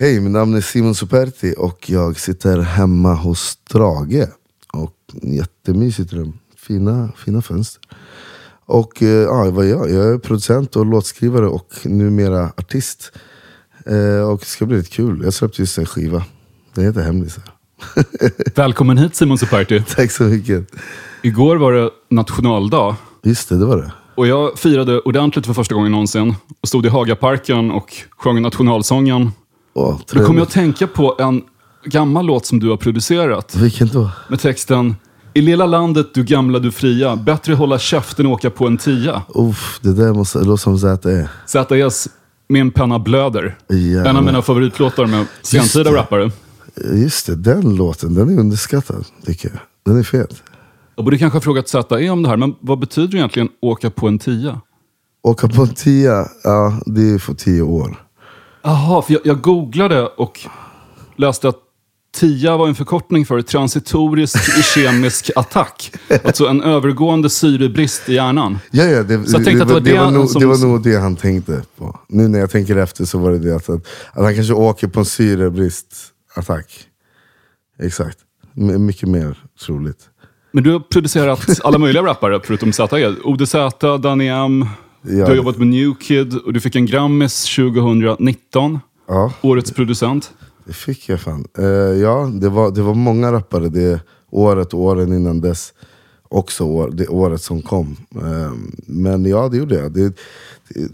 Hej, mitt namn är Simon Superti och jag sitter hemma hos Drage. Och jättemysigt rum. Fina, fina fönster. Och eh, ja, vad är jag? Jag är producent och låtskrivare och numera artist. Eh, och det ska bli lite kul. Jag släppte just en skiva. Den heter Hemlisar. Välkommen hit Simon Superti. Tack så mycket. Igår var det nationaldag Just det, det var det. och jag firade ordentligt för första gången någonsin. Och stod i Hagaparken och sjöng nationalsången. Åh, Då kom trevligt. jag att tänka på en gammal låt som du har producerat. Vilken då? Med texten I lilla landet du gamla du fria, bättre hålla käften och åka på en tia. Uff, det där måste, låter som ZE. ZS Min penna blöder. Jävlar. En av mina favoritlåtar med sentida rappare. Just det, den låten, den är underskattad tycker jag. Den är fet. Jag borde kanske ha frågat ZE om det här, men vad betyder egentligen åka på en tia? Åka på en tia, ja det är för tio år. Jaha, för jag, jag googlade och läste att TIA var en förkortning för transitorisk kemisk attack. Alltså en övergående syrebrist i hjärnan. Ja, ja, det, Så jag tänkte att det var det, det var nog, som- det var nog det han tänkte på. Nu när jag tänker efter så var det det att, att, att han kanske åker på en syrebristattack. Exakt. M- mycket mer troligt. Men du har producerat alla möjliga rappare förutom ZE. ODZ, Danny M, du har jobbat med New Kid och du fick en Grammis 2019. Ja, Årets producent. det fick jag fan. Eh, ja, det var, det var många rappare det året och åren innan dess. Också år, det året som kom. Eh, men ja, det gjorde jag. Det, det,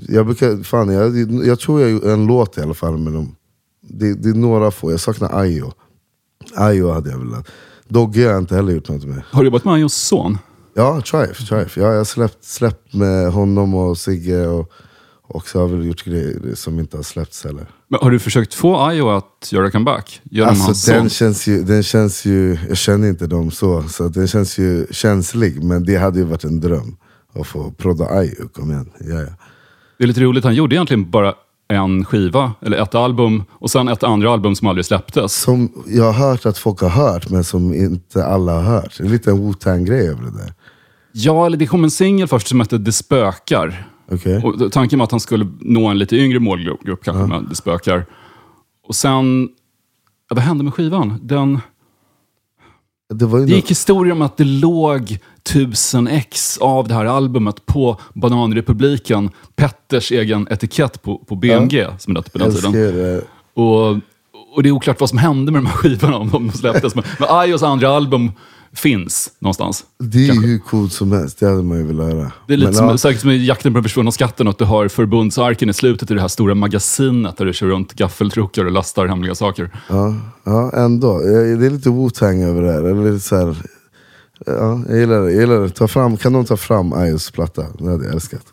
jag, brukar, fan, jag, jag tror jag gjorde en låt i alla fall med dem. Det, det är några få, jag saknar Ayo. Ayo hade jag velat. Dogge har jag inte heller gjort något med. Har du jobbat med Ayos son? Ja, Trife. Trife. Ja, jag har släppt, släppt med honom och Sigge. Och, och så har vi gjort grejer som inte har släppts heller. Men har du försökt få Ayo att göra comeback? Genom hans Alltså den känns, ju, den känns ju, jag känner inte dem så, så den känns ju känslig. Men det hade ju varit en dröm. Att få prodda Ayo, kom igen. Ja, ja. Det är lite roligt, han gjorde egentligen bara en skiva, eller ett album, och sen ett andra album som aldrig släpptes. Som jag har hört att folk har hört, men som inte alla har hört. Det är lite en Wu-Tang-grej över det där. Ja, eller det kom en singel först som hette Det spökar. Okej? Och tanken var att han skulle nå en lite yngre målgrupp kanske med Det spökar. Och sen, ja, vad hände med skivan? Den, Det det gick historier om att det låg tusen ex av det här albumet på Bananrepubliken, Petters egen etikett på, på BMG, som det hette på den tiden. det. Och, och det är oklart vad som hände med de här skivorna, om de släpptes. Men, men Ayos andra album finns någonstans. Det är ju hur coolt som helst, det hade man ju velat höra. Det är lite Men, som, ja. säkert som i Jakten på den försvunna skatten, att du har förbundsarken i slutet i det här stora magasinet där du kör runt gaffeltruckar och lastar hemliga saker. Ja, ja, ändå. Det är lite Wu-Tang över det här. Eller lite så här ja, jag gillar det. Jag gillar det. Ta fram, kan någon ta fram Ayos platta? Det hade jag älskat.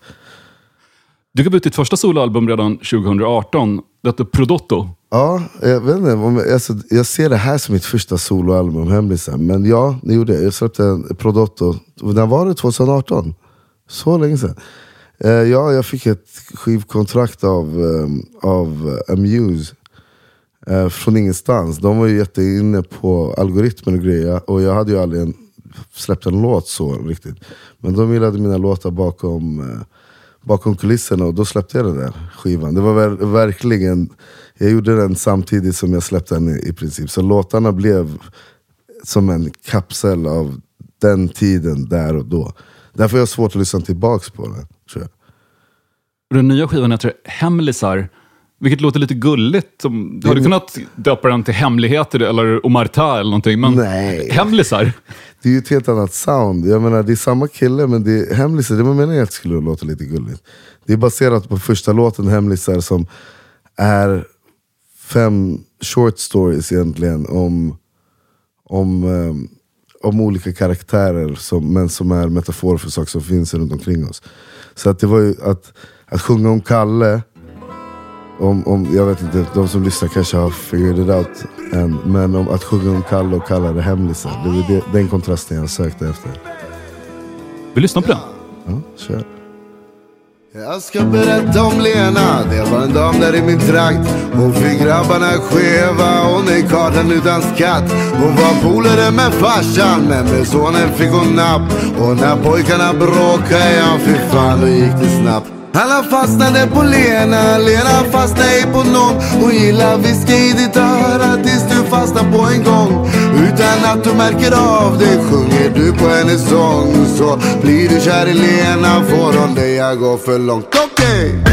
Du gav ut ditt första soloalbum redan 2018. Det hette Prodotto. Ja, jag, vet inte, om jag, alltså, jag ser det här som mitt första soloalbum, Hemlisar. Men ja, det gjorde jag. Jag släppte en Prodotto. När var det? 2018? Så länge sedan. Eh, ja, jag fick ett skivkontrakt av, eh, av Amuse. Eh, från ingenstans. De var ju jätteinne på algoritmer och grejer. Och jag hade ju aldrig en, släppt en låt så riktigt. Men de gillade mina låtar bakom, eh, bakom kulisserna och då släppte jag den där skivan. Det var ver- verkligen, jag gjorde den samtidigt som jag släppte den i, i princip. Så låtarna blev som en kapsel av den tiden, där och då. Därför har jag svårt att lyssna tillbaks på den. Tror jag. Den nya skivan heter Hemlisar, vilket låter lite gulligt. Du hade kunnat döpa den till Hemligheter eller Omarta eller någonting, men Nej. Hemlisar. Det är ju ett helt annat sound. Jag menar, det är samma kille men det är hemlisar. Det var meningen att det skulle låta lite gulligt. Det är baserat på första låten Hemlisar som är fem short stories egentligen om, om, eh, om olika karaktärer som, men som är metafor för saker som finns runt omkring oss. Så att det var ju att, att sjunga om Kalle om, om, jag vet inte, de som lyssnar kanske har figured it out än. Men om att sjunga om Kalle och kalla det hemlisar. Det var det, den kontrasten jag sökte efter. Vi lyssnar på den. Ja, kör. Jag ska berätta om Lena, det var en dam där i min trakt Hon fick grabbarna skeva, hon är kartan utan skatt Hon var polare med farsan, men med sonen fick hon napp Och när pojkarna bråkade, ja fy fan då gick det snabbt alla fastnade på Lena, Lena fastnade ej på någon Hon gillar viska i ditt öra tills du fastnar på en gång Utan att du märker av det sjunger du på hennes sång Så blir du kär i Lena får hon dig att gå för långt Okej!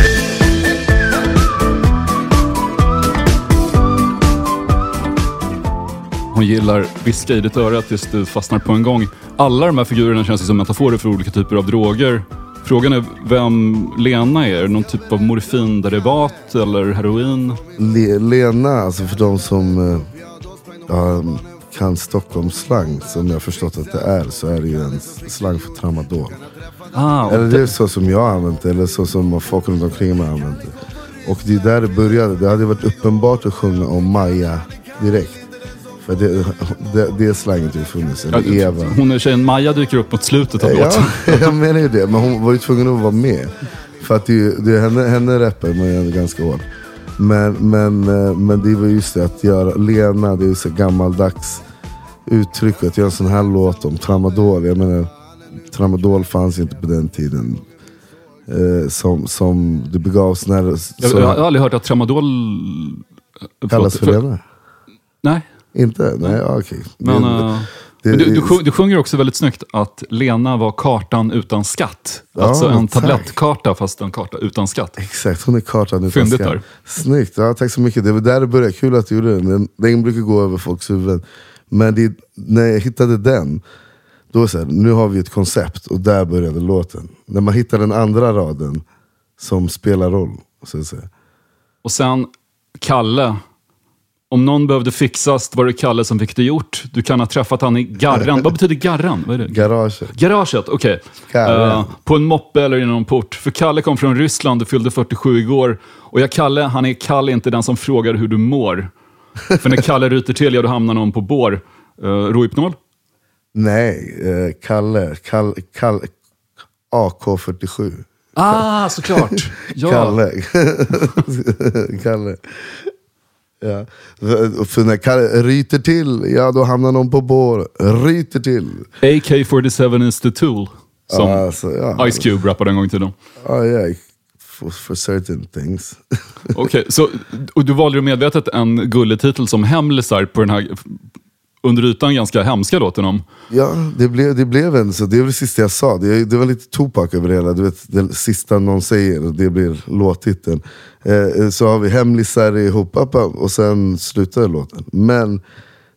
Hon gillar viska i ditt öra tills du fastnar på en gång. Alla de här figurerna känns ju som metaforer för olika typer av droger. Frågan är vem Lena är. Någon typ av morfinderivat eller heroin? Le, Lena, alltså för de som eh, ja, kan Stockholmsslang, som jag förstått att det är, så är det ju en slang för tramadol. Ah, Eller det är så som jag har använt det, eller så som folk runt omkring mig har använt det. Och det är där det började. Det hade varit uppenbart att sjunga om Maja direkt. För det, det, det slanget har ju funnits. Eller Eva. Hon är tjejen Maja dyker upp mot slutet av Ja, låten. jag menar ju det. Men hon var ju tvungen att vara med. För att det, det henne, henne rappar man ju ganska hårt. Men, men, eh, men det var just det att göra Lena, det är ju så gammaldags uttryck. Att göra en sån här låt om tramadol. Jag menar, tramadol fanns inte på den tiden. Eh, som, som det begavs när Jag, så, jag har aldrig hört att tramadol... kallas för Förlåt, Lena. Nej, Inte? Nej, okej. men... Det- eh, det- men du, du, sjung, du sjunger också väldigt snyggt att Lena var kartan utan skatt. Ja, alltså en tack. tablettkarta fast en karta utan skatt. Exakt, hon är kartan utan Fyndigt skam. där. Snyggt, ja, tack så mycket. Det var där det började. Kul att du gjorde. Den, den brukar gå över folks huvuden. Men det, när jag hittade den, då var det så här, nu har vi ett koncept och där började låten. När man hittar den andra raden som spelar roll. Så att säga. Och sen Kalle. Om någon behövde fixas var det Kalle som fick det gjort. Du kan ha träffat han i garran. Vad betyder garran? Vad är det? Garaget. Garaget, okej. Garran. Eh, på en moppe eller i någon port. För Kalle kom från Ryssland och fyllde 47 igår. Och jag Kalle, han är Kalle inte den som frågar hur du mår. För när Kalle ryter till, ja då hamnar någon på bår. Uh, Rohypnol? Nej, eh, Kalle. Kall, Kall, AK47. Ah, såklart! Ja. Kalle. Kalle. Ja. För- när Kalle ryter till, ja då hamnar någon på bår. Ryter till. AK-47 is the tool. Som alltså, ja. Ice Cube rappade en gång i tiden. Ja, ja. For, for certain things. Okej, så och du valde medvetet en gulletitel som Hemlisar på den här under ytan ganska hemska låten om. ja, det blev, det blev en så. Det var det sista jag sa. Det, det var lite Tupac över det hela. Du vet, det sista någon säger, det blir låttiteln. Eh, eh, så har vi hemlisar i Hopapa och sen slutar låten. Men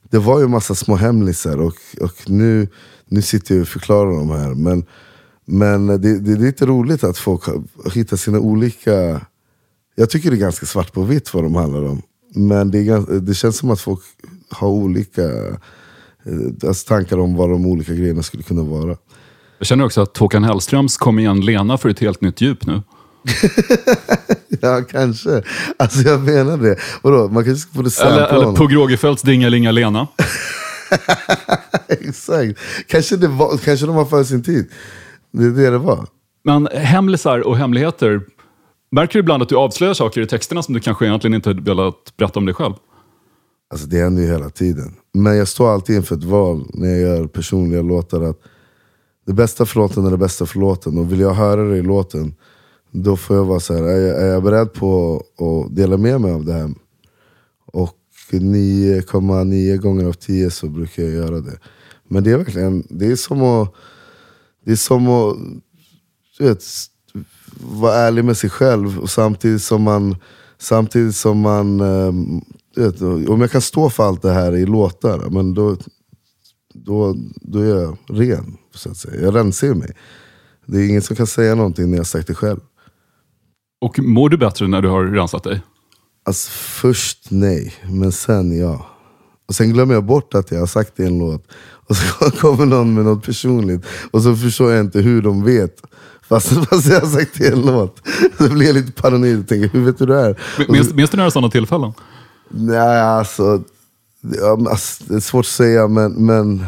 det var ju massa små hemlisar och, och nu, nu sitter jag och förklarar dem här. Men, men det, det är lite roligt att folk hittar sina olika... Jag tycker det är ganska svart på vitt vad de handlar om. Men det, är, det känns som att folk har olika eh, alltså tankar om vad de olika grejerna skulle kunna vara. Jag känner också att Håkan Hellströms kom igen Lena för ett helt nytt djup nu. Ja, kanske. Alltså jag menar det. Vadå, man kanske borde sampla Eller, eller honom. på Grågefeldts Dingelinga Lena. Exakt. Kanske, det var, kanske de var före sin tid. Det är det det var. Men hemlisar och hemligheter. Märker du ibland att du avslöjar saker i texterna som du kanske egentligen inte hade velat berätta om dig själv? Alltså det händer ju hela tiden. Men jag står alltid inför ett val när jag gör personliga låtar. att Det bästa för låten är det bästa för låten. Och vill jag höra det i låten, då får jag vara så här, är jag, är jag beredd på att dela med mig av det här? Och 9,9 gånger av 10 så brukar jag göra det. Men det är verkligen, det är som att, det är som att du vet, vara ärlig med sig själv. Och samtidigt som man, samtidigt som man ehm, vet, om jag kan stå för allt det här i låtar, men då, då, då är jag ren. Så att säga. Jag rensar mig. Det är ingen som kan säga någonting när jag har sagt det själv. Och mår du bättre när du har rensat dig? Alltså först nej, men sen ja. Och sen glömmer jag bort att jag har sagt det i en låt. Och så kommer någon med något personligt. Och så förstår jag inte hur de vet. Fast, fast jag har sagt det i en låt. Så blir jag lite paranoid och tänker, hur vet du det här? Minns, minns du några sådana tillfällen? Nej, alltså, ja, alltså. Det är svårt att säga, men, men,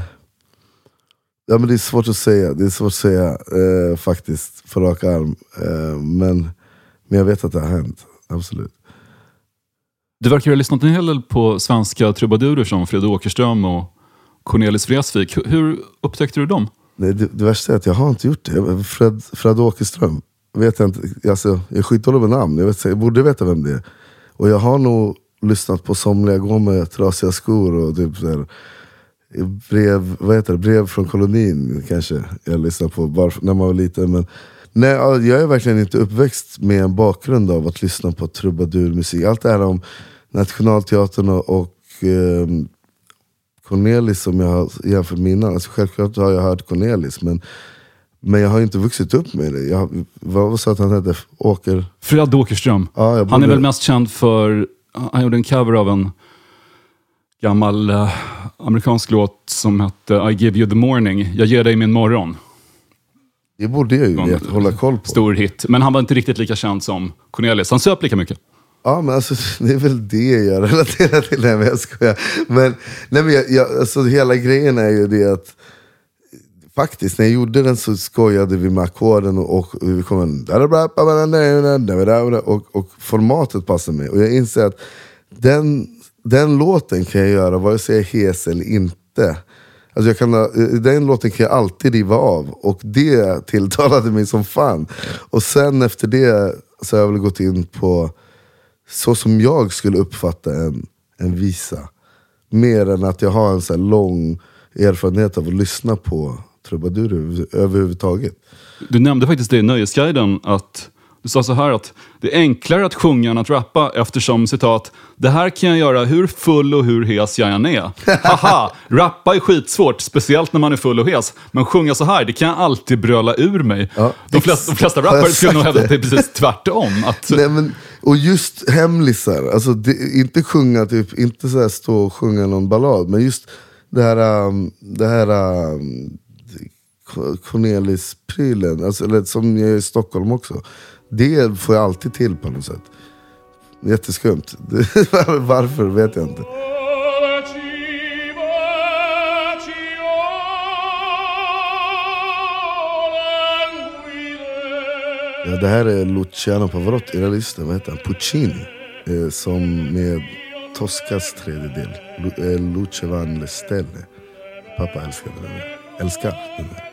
ja, men det är svårt att säga. Det är svårt att säga eh, faktiskt, på rak arm. Eh, men, men jag vet att det har hänt, absolut. Du verkar ha lyssnat en hel del på svenska trubadurer som Fred Åkerström och Cornelis Vreeswijk. Hur upptäckte du dem? Det, det, det värsta är att jag har inte gjort det. Fred, Fred Åkerström. vet jag inte, alltså, jag är skitdålig med namn, jag, vet, jag borde veta vem det är. Och jag har nog lyssnat på somliga gå med trasiga skor och typ där, brev, vad heter det, brev från kolonin kanske jag lyssnade på bara när man var liten. Men, nej, jag är verkligen inte uppväxt med en bakgrund av att lyssna på trubadurmusik. Allt det här om Nationalteatern och, och eh, Cornelis som jag har jämfört med innan. Alltså, självklart har jag hört Cornelis men men jag har inte vuxit upp med det. Jag, vad sa att han hette? Åker... Fred Åkerström. Ja, jag Han är borde- väl mest känd för, han gjorde en cover av en gammal eh, amerikansk låt som hette I give you the morning. Jag ger dig min morgon. Det borde jag ju Någon- hålla koll på. Stor hit. Men han var inte riktigt lika känd som Cornelis. Han söp lika mycket. Ja men alltså det är väl det jag relaterar till. Nej men jag skojar. Men, nej, men jag, jag, alltså, hela grejen är ju det att Faktiskt, när jag gjorde den så skojade vi med ackorden och, och vi kom en och, och formatet passade mig. Och jag inser att den, den låten kan jag göra vare sig jag är hes eller inte. Alltså jag kan, den låten kan jag alltid riva av och det tilltalade mig som fan. Och sen efter det så har jag väl gått in på så som jag skulle uppfatta en, en visa. Mer än att jag har en så här lång erfarenhet av att lyssna på trubadurer överhuvudtaget. Du nämnde faktiskt det i Nöjesguiden att du sa så här att det är enklare att sjunga än att rappa eftersom citat, det här kan jag göra hur full och hur hes jag än är. Haha, rappa är skitsvårt, speciellt när man är full och hes. Men sjunga så här, det kan jag alltid bröla ur mig. Ja, de, flesta, de flesta rappare skulle nog hävda att det är precis tvärtom. Att, Nej, men, och just hemlisar, alltså det, inte sjunga, typ, inte så här stå och sjunga någon ballad, men just det här, um, det här um, Cornelis-prylen, alltså, eller som jag är i Stockholm också. Det får jag alltid till på något sätt. Jätteskumt. Varför vet jag inte. Ja, det här är Luciano Pavarotti, eller vad heter han? Puccini. Eh, som med Toscas tredjedel. Lu, eh, Luce van Lestelle. Pappa älskade den där. Älskar den där.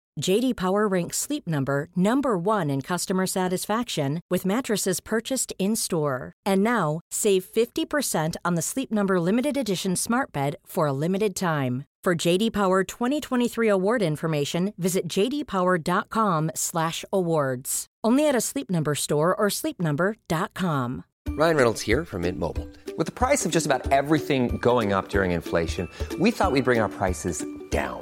JD Power ranks Sleep Number number 1 in customer satisfaction with mattresses purchased in-store. And now, save 50% on the Sleep Number limited edition Smart Bed for a limited time. For JD Power 2023 award information, visit jdpower.com/awards. Only at a Sleep Number store or sleepnumber.com. Ryan Reynolds here from Mint Mobile. With the price of just about everything going up during inflation, we thought we'd bring our prices down.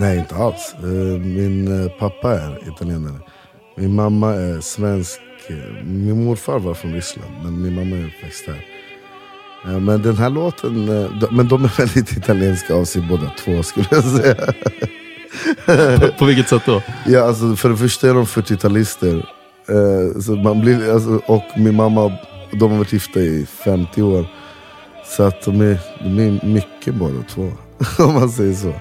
Nej, inte alls. Eh, Min eh, pappa är italienare. Min mamma är svensk. Eh, Min morfar var från Ryssland, men min mamma är uppväxt här. Men den här låten, men de är väldigt italienska av sig båda två skulle jag säga. På, på vilket sätt då? Ja, alltså, för det första är de 40-talister. Eh, så man blir, alltså, och min mamma, de har varit gifta i 50 år. Så att de är, de är mycket båda två. Om man säger så.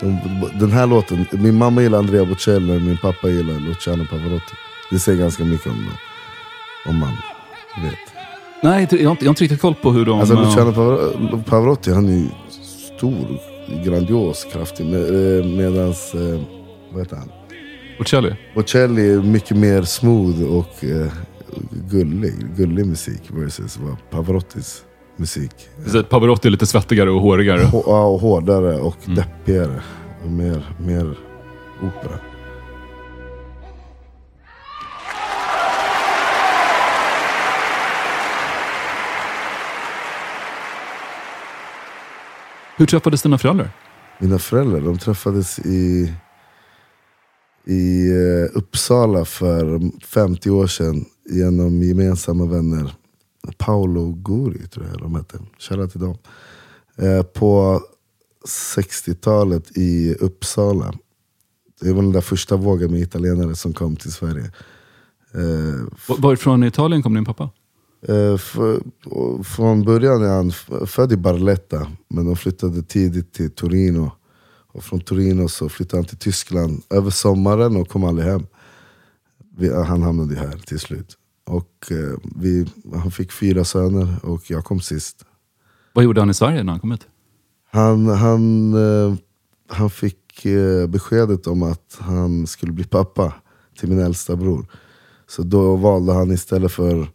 De, den här låten, min mamma gillar Andrea Bocelli, min pappa gillar Luciano Pavarotti. Det säger ganska mycket om dem. Om man vet. Nej, jag har, inte, jag har inte riktigt koll på hur de... Alltså eh, Luciano Pavar- Pavarotti, han är ju stor, grandios, kraftig. Med, eh, medans, eh, vad heter han? Bocelli. Bocelli är mycket mer smooth och gullig, gullig musik versus vad Pavarottis musik. Att Pavarotti är lite svettigare och hårigare. Hå- ja, och hårdare och deppigare. Och mer, mer opera. Hur träffades dina föräldrar? Mina föräldrar de träffades i, i eh, Uppsala för 50 år sedan genom gemensamma vänner. Paolo Guri tror jag de hette. Shoutout till dem. Eh, på 60-talet i Uppsala. Det var den där första vågen med italienare som kom till Sverige. Eh, Var- Varifrån i Italien kom din pappa? Eh, för, från början är han född i Barletta, men de flyttade tidigt till Torino. Och från Torino så flyttade han till Tyskland över sommaren och kom aldrig hem. Vi, han hamnade här till slut. Och eh, vi, han fick fyra söner och jag kom sist. Vad gjorde han i Sverige när han kom hit? Han, han, eh, han fick eh, beskedet om att han skulle bli pappa till min äldsta bror. Så då valde han istället för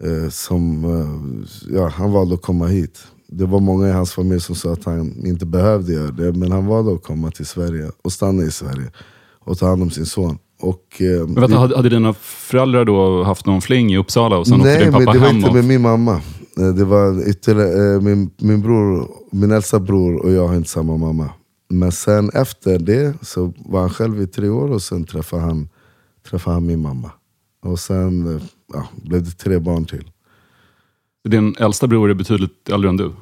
eh, som, eh, ja, han valde att komma hit. Det var många i hans familj som sa att han inte behövde göra det, men han valde att komma till Sverige och stanna i Sverige och ta hand om sin son. Och, eh, Men vänta, hade, hade dina föräldrar då haft någon fling i Uppsala och sen åkte Nej, din men pappa det var inte och- med min mamma. Eh, Det var ytterligare, eh, min, min, bror, min äldsta bror och jag har inte samma mamma. Men sen efter det så var han själv i tre år och sen träffade han, träffade han min mamma. Och sen eh, ja, blev det tre barn till. Din äldsta bror är betydligt äldre än du.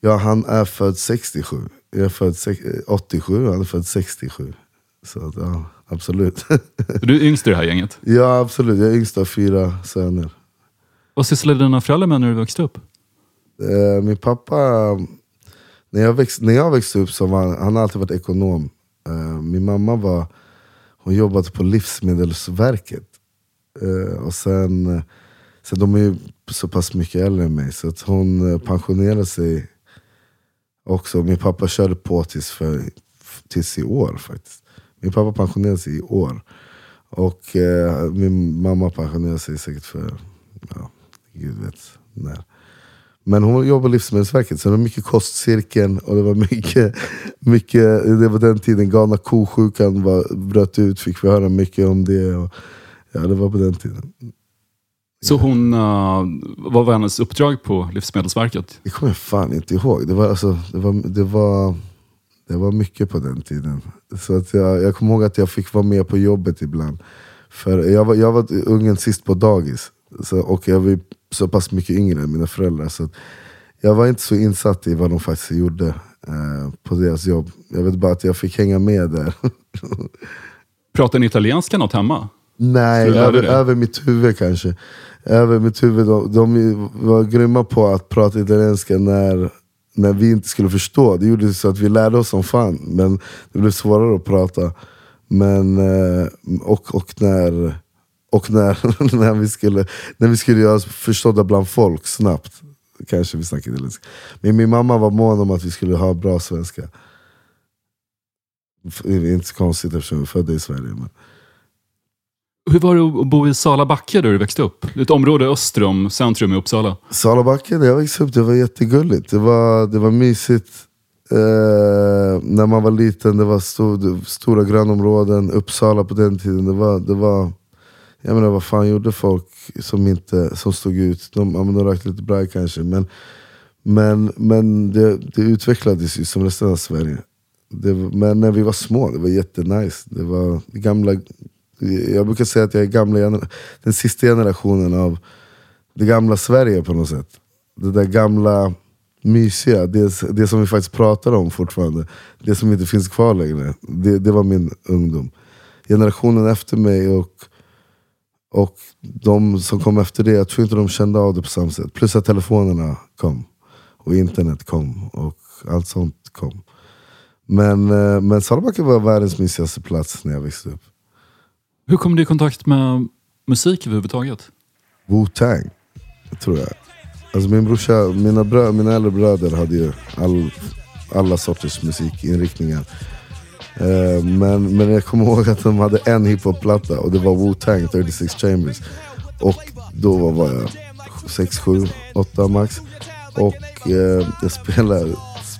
Ja, han är född 67. Jag är född sex- eh, 87, han är född 67. Så att, ja, absolut. Du är yngst i det här gänget. ja, absolut. Jag är yngst av fyra söner. Vad sysslade dina föräldrar med när du växte upp? Eh, min pappa, när jag, växt, när jag växte upp så var han, han har alltid varit ekonom. Eh, min mamma var, hon jobbade på Livsmedelsverket. Eh, och sen, sen de är ju så pass mycket äldre än mig så att hon pensionerade sig också. Min pappa körde på tills, för, tills i år faktiskt. Min pappa pensionerade sig i år. Och eh, min mamma pensionerade sig säkert för, ja, gud vet när. Men hon jobbade på Livsmedelsverket, så det var mycket kostcirkeln och det var mycket, mycket det var den tiden galna kosjukan var, bröt ut, fick vi höra mycket om det. Och, ja, det var på den tiden. Så hon, uh, vad var hennes uppdrag på Livsmedelsverket? Det kommer jag fan inte ihåg. Det var, alltså, det var, det var, det var mycket på den tiden. Så att jag, jag kommer ihåg att jag fick vara med på jobbet ibland. För jag var, jag var ungen sist på dagis. Så, och jag var så pass mycket yngre än mina föräldrar. Så jag var inte så insatt i vad de faktiskt gjorde eh, på deras jobb. Jag vet bara att jag fick hänga med där. Pratar ni italienska något hemma? Nej, över, över mitt huvud kanske. Över mitt huvud. De, de var grymma på att prata italienska när, när vi inte skulle förstå. Det gjorde så att vi lärde oss som fan, men det blev svårare att prata. Men, eh, och, och när, och när, när, vi skulle, när vi skulle göra oss förstådda bland folk snabbt, kanske vi snackade italienska. Men min mamma var mån om att vi skulle ha bra svenska. Det är inte så konstigt eftersom vi är födda i Sverige. Men. Hur var det att bo i Salabacke där du växte upp? Ett område öster om centrum i Uppsala. Salabacke när jag växte upp, det var jättegulligt. Det var, det var mysigt. Eh, när man var liten, det var stor, stora grönområden. Uppsala på den tiden, det var... Det var jag menar, vad fan gjorde folk som, inte, som stod ut? De, ja, men de rökte lite braj kanske, men, men, men det, det utvecklades ju som resten av Sverige. Det, men när vi var små, det var jättenice. Det var gamla, jag brukar säga att jag är gamla, gener- den sista generationen av det gamla Sverige på något sätt. Det där gamla mysiga, det, det som vi faktiskt pratar om fortfarande. Det som inte finns kvar längre. Det, det var min ungdom. Generationen efter mig och, och de som kom efter det, jag tror inte de kände av det på samma sätt. Plus att telefonerna kom. Och internet kom. Och allt sånt kom. Men, eh, men Salabacka var världens mysigaste plats när jag växte upp. Hur kom du i kontakt med musik överhuvudtaget? Wu-Tang, tror jag. Alltså min brorsa, mina, brö, mina äldre bröder hade ju all, alla sorters musikinriktningar. Eh, men, men jag kommer ihåg att de hade en hiphop-platta och det var Wu-Tang 36 Chambers. Och då var, jag 6, 7, 8 max. Och eh, jag spelade,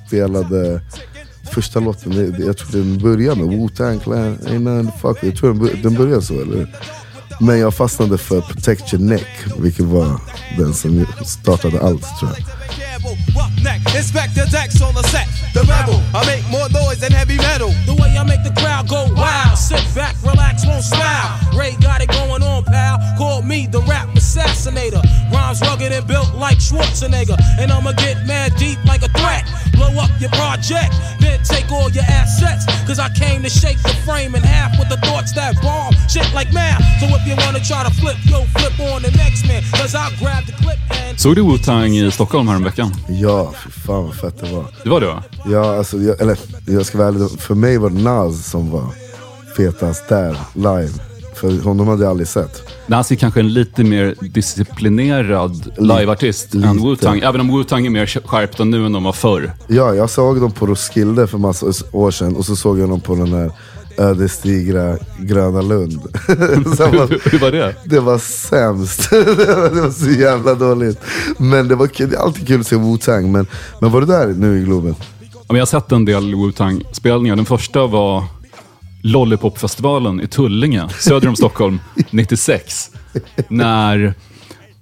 spelade första låten, det- jag tror den börjar med Wu-Tang Clan, ain't fuck. Jag tror den, den börjar så eller? Men jag fastnade för Protect Your Neck, vilket var den som startade allt tror jag. Inspector Dex on the set. The rebel, I make more noise than heavy metal. The way I make the crowd go wild. Sit back, relax, won't smile. Ray got it going on, pal. Call me the rap assassinator. Rhymes rugged and built like Schwarzenegger. And I'ma get mad deep like a threat. Blow up your project, then take all your assets. Cause I came to shake the frame in half with the thoughts that bomb shit like math. So if you wanna try to flip, yo, flip on the next man. Cause I'll grab the clip and. Såg du Wu-Tang i Stockholm häromveckan? Ja, fy fan vad fett det var. Det var det va? Ja, alltså, jag, eller jag ska vara ärlig, för mig var det Nas som var fetast där, live. För honom hade jag aldrig sett. Nas är kanske en lite mer disciplinerad liveartist än. Wu-Tang. Även om Wu-Tang är mer skärpta nu än de var förr. Ja, jag såg dem på Roskilde för massa år sedan och så såg jag dem på den här ödesdigra Gröna Lund. Var- Hur var det? det var sämst. det var det var så jävla dåligt. Men det var kul. det är alltid kul att se Wu-Tang. Men, men var du där nu i Globen? Ja, jag har sett en del Wu-Tang-spelningar. Den första var Lollipop-festivalen i Tullinge, söder om Stockholm, 96. När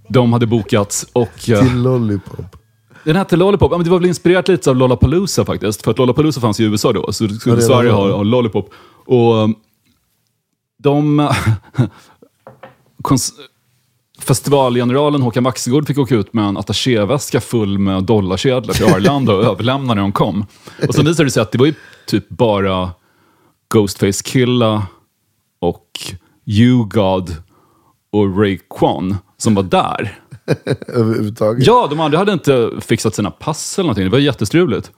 de hade bokats och... eh, Till Lollipop. Den hette Lollipop. Ja, men det var väl inspirerat lite av Lollapalooza faktiskt. För att Lollapalooza fanns i USA då, så skulle det Sverige ha, ha Lollipop. Och um, de... Festivalgeneralen Håkan Maxegård fick åka ut med en attachéväska full med dollarsedlar till Arlanda och överlämna när de kom. Och så visade det sig att det var ju typ bara Ghostface Killa och U-God och Ray Kwan som var där. Överhuvudtaget. Ja, de andra hade inte fixat sina pass eller någonting. Det var jättestruligt.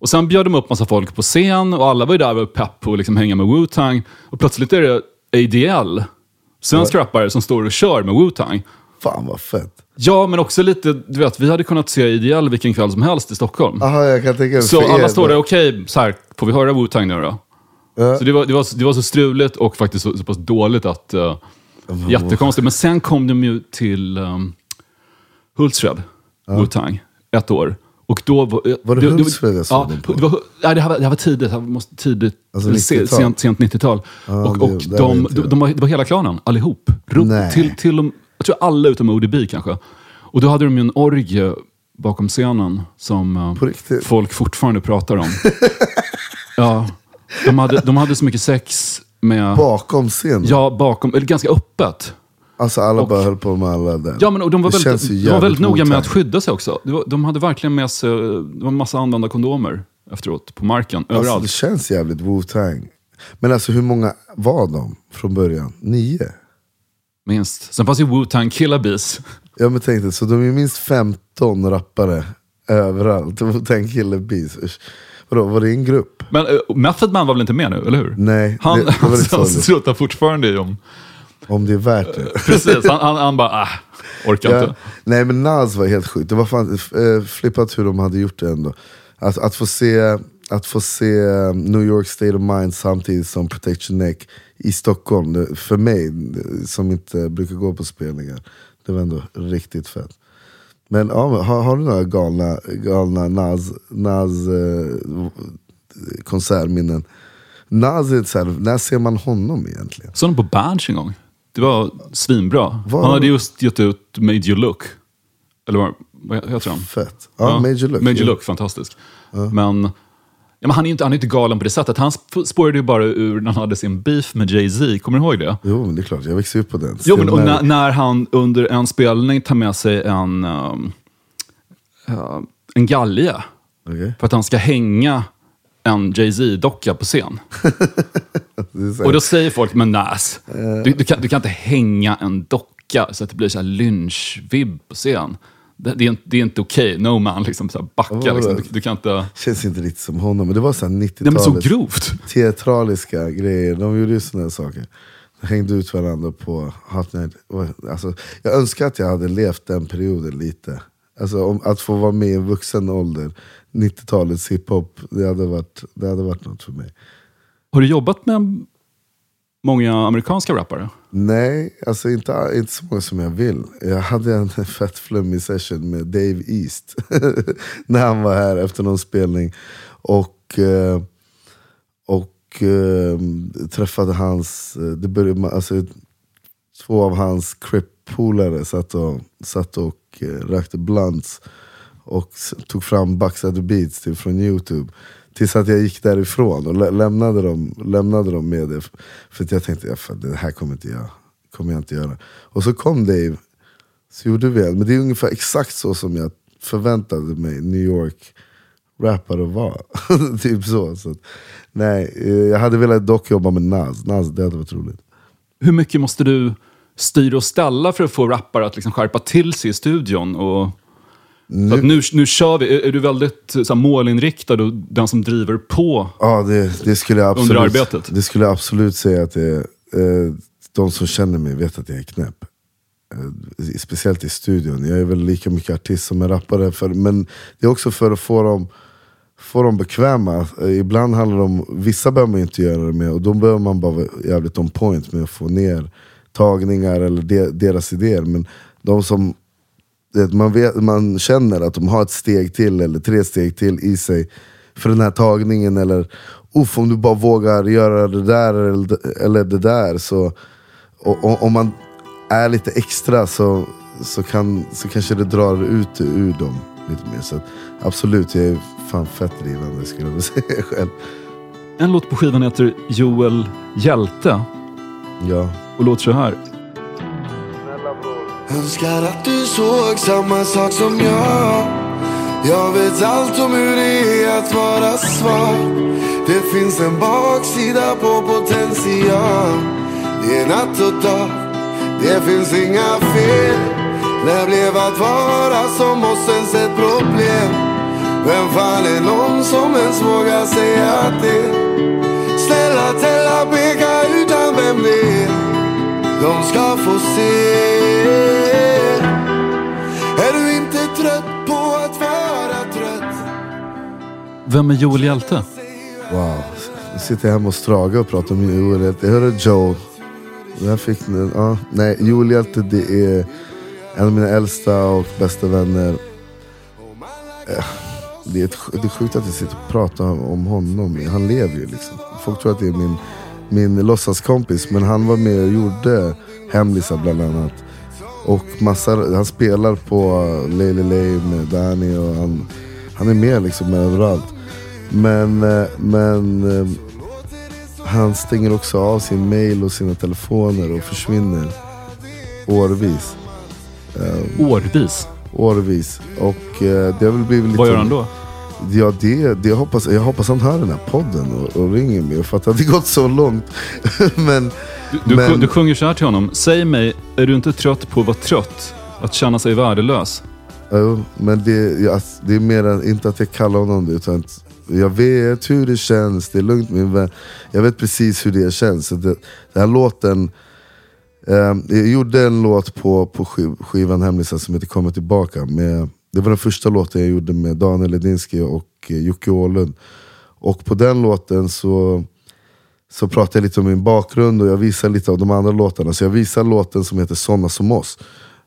Och sen bjöd de upp massa folk på scen och alla var ju där och var pepp på att liksom hänga med Wu-Tang. Och plötsligt är det ADL, svensk rappare, som står och kör med Wu-Tang. Fan vad fett. Ja, men också lite, du vet, vi hade kunnat se ADL vilken kväll som helst i Stockholm. Aha, jag kan tänka mig. Så alla står där, okej, så här, får vi höra Wu-Tang nu då? Så det var, det, var, det var så struligt och faktiskt så, så pass dåligt att... Uh, jättekonstigt. Men sen kom de ju till um, Hultsfred, Wu-Tang, ett år. Och då var, Var det Hultsfred jag såg ja, på? det, var, nej, det, här var, det här var tidigt, det här måste, tidigt Alltså eller se- 90-tal? sent, sent 90-tal. Ja, och det- och var de, de, de var, det var hela klanen, allihop. Nej. till, till de, jag tror alla utom ODB kanske. Och då hade de ju en orgie bakom scenen som eh, folk fortfarande pratar om. ja, de hade, de hade så mycket sex med... Bakom scenen? Ja, bakom, eller ganska öppet. Alltså alla Och- bara höll på med alla där. Ja, men och de var Det väldigt, de var väldigt noga med att skydda sig också. Var, de hade verkligen med sig, det var en massa använda kondomer efteråt, på marken, Alltså, överallt. det känns jävligt Wu-Tang. Men alltså hur många var de från början? Nio? Minst. Sen fanns ju Wu-Tang Killa Bees. Ja men tänkte, så de är minst 15 rappare överallt. Wu-Tang Killer Bees. Usch. Vadå, var det en grupp? Men uh, Method Man var väl inte med nu, eller hur? Nej, Han, det, han, struttar fortfarande i om... Om det är värt det. Precis, han, han, han bara, ah, orkar Ja. inte. Nej men Nas var helt sjukt. Det var fan eh, flippat hur de hade gjort det ändå. Att, att, få se, att få se eh, New York State of Mind samtidigt som Protection Neck i Stockholm. För mig, som inte brukar gå på spelningar. Det var ändå riktigt fett. Men, ja, har, har du några galna, galna Nas, Nas eh, konsertminnen? Nas är så här, när ser man honom egentligen? Såg honom på Berns en gång. Det var svinbra. Var- Han hade just gett ut Made You Look. Eller vad, vad heter han? Fett. Ja, Major Look. Major Ja. Look, fantastisk. Men, ja, men han är ju inte, han är inte galen på det sättet. Han sp- spårade ju bara ur när han hade sin beef med Jay-Z. Kommer du ihåg det? Jo det är klart, jag växte upp på den. Jo, men och när, när han under en spelning tar med sig en, um, uh, en galge Okej. för att han ska hänga en Jay-Z-docka på scen. Och då säger folk, men Nas, du, du, kan, du kan inte hänga en docka så att det blir så här lynch-vibb på scen. Det, det, är, inte- det är inte okej, no man, liksom, så här, backa. Liksom. Du, du kan inte... Känns inte riktigt som honom, men det var så här Nej men så 90-talet. grovt. teatraliska grejer. De gjorde ju sådana saker. De hängde ut varandra på Hot Night. Alltså, jag önskar att jag hade levt den perioden lite. Alltså, om, att få vara med i vuxen ålder, 90-talets hiphop, det hade, varit, det hade varit något för mig. Har du jobbat med många amerikanska rappare? Nej, alltså inte, inte så många som jag vill. Jag hade en fett flummig session med Dave East när han var här efter någon spelning. Och, eh, och eh, träffade hans, eh, det började, alltså, två av hans crip-polare satt och, satt och rökte blunts och tog fram Baxade Beats till, från youtube. Tills att jag gick därifrån och lä- lämnade dem, lämnade dem med det. För att jag tänkte, ja, det här kommer inte jag, kommer jag inte göra. Och så kom Dave, så gjorde vi en. Men det är ungefär exakt så som jag förväntade mig New York rappare var. typ så. så att, nej, eh, jag hade velat dock jobba med Nas. Nas, det hade varit roligt. Hur mycket måste du styra och ställa för att få rappare att liksom skärpa till sig i studion? Och, nu, nu, nu kör vi. Är, är du väldigt så här, målinriktad och den som driver på? Ja, det, det, skulle jag Under absolut, arbetet? det skulle jag absolut säga att det är. Eh, de som känner mig vet att jag är knäpp. Eh, speciellt i studion. Jag är väl lika mycket artist som en rappare. För, men det är också för att få dem, få dem bekväma. Eh, ibland handlar det om, vissa behöver man inte göra det med, och då behöver man bara vara jävligt on point med att få ner tagningar eller de, deras idéer. Men de som man, vet, man känner att de har ett steg till eller tre steg till i sig för den här tagningen. Eller Uff, om du bara vågar göra det där eller, eller det där. Så, och, och, om man är lite extra så, så, kan, så kanske det drar ut ur dem lite mer. Så absolut, jag är fan fett drivande skulle jag säga själv. En låt på skivan heter Joel Hjälte Ja. och låter så här. Önskar att du såg samma sak som jag. Jag vet allt om hur det är att vara svag. Det finns en baksida på potential. Det är natt och dag. Det finns inga fel. När blev att vara som oss ens ett problem? Vem fan är någon som ens vågar säga det? Snälla Tella peka utan vem det är de ska få se Är du inte trött på att vara trött? Vem är Joel Hjälte? Wow. Nu sitter jag hemma och Strage och pratar om Joel Hjälte. Jag hörde Joe. Jag fick, nu- ja, nej, Joel Hjälte det är en av mina äldsta och bästa vänner. Eh, Det är, ett, det är sjukt att jag sitter och pratar om honom. Han lever ju liksom. Folk tror att det är min, min låtsaskompis. Men han var med och gjorde Hemlisar bland annat. Och massa, han spelar på Lele Lay med Danny och han, han är med liksom överallt. Men, eh, men eh, han stänger också av sin mail och sina telefoner och försvinner årvis. Årvis. Årvis. Och eh, det har väl blivit lite... Vad gör han då? Ja, det, det hoppas, jag hoppas han hör den här podden och, och ringer mig för att det hade gått så långt. men, Du, du, men, du sjunger så här till honom. Säg mig, är du inte trött på att vara trött? Att känna sig värdelös? Jo, men det, jag, det är mer än, inte att jag kallar honom det, utan att jag vet hur det känns, det är lugnt min vän. Jag vet precis hur det känns. Så det, den här låten, eh, jag gjorde en låt på, på skiv, skivan Hemlisar som heter Kommer tillbaka. Med, det var den första låten jag gjorde med Daniel Ledinski och eh, Jocke Åhlund. Och på den låten så, så pratade jag lite om min bakgrund och jag visade lite av de andra låtarna. Så jag visade låten som heter Såna som oss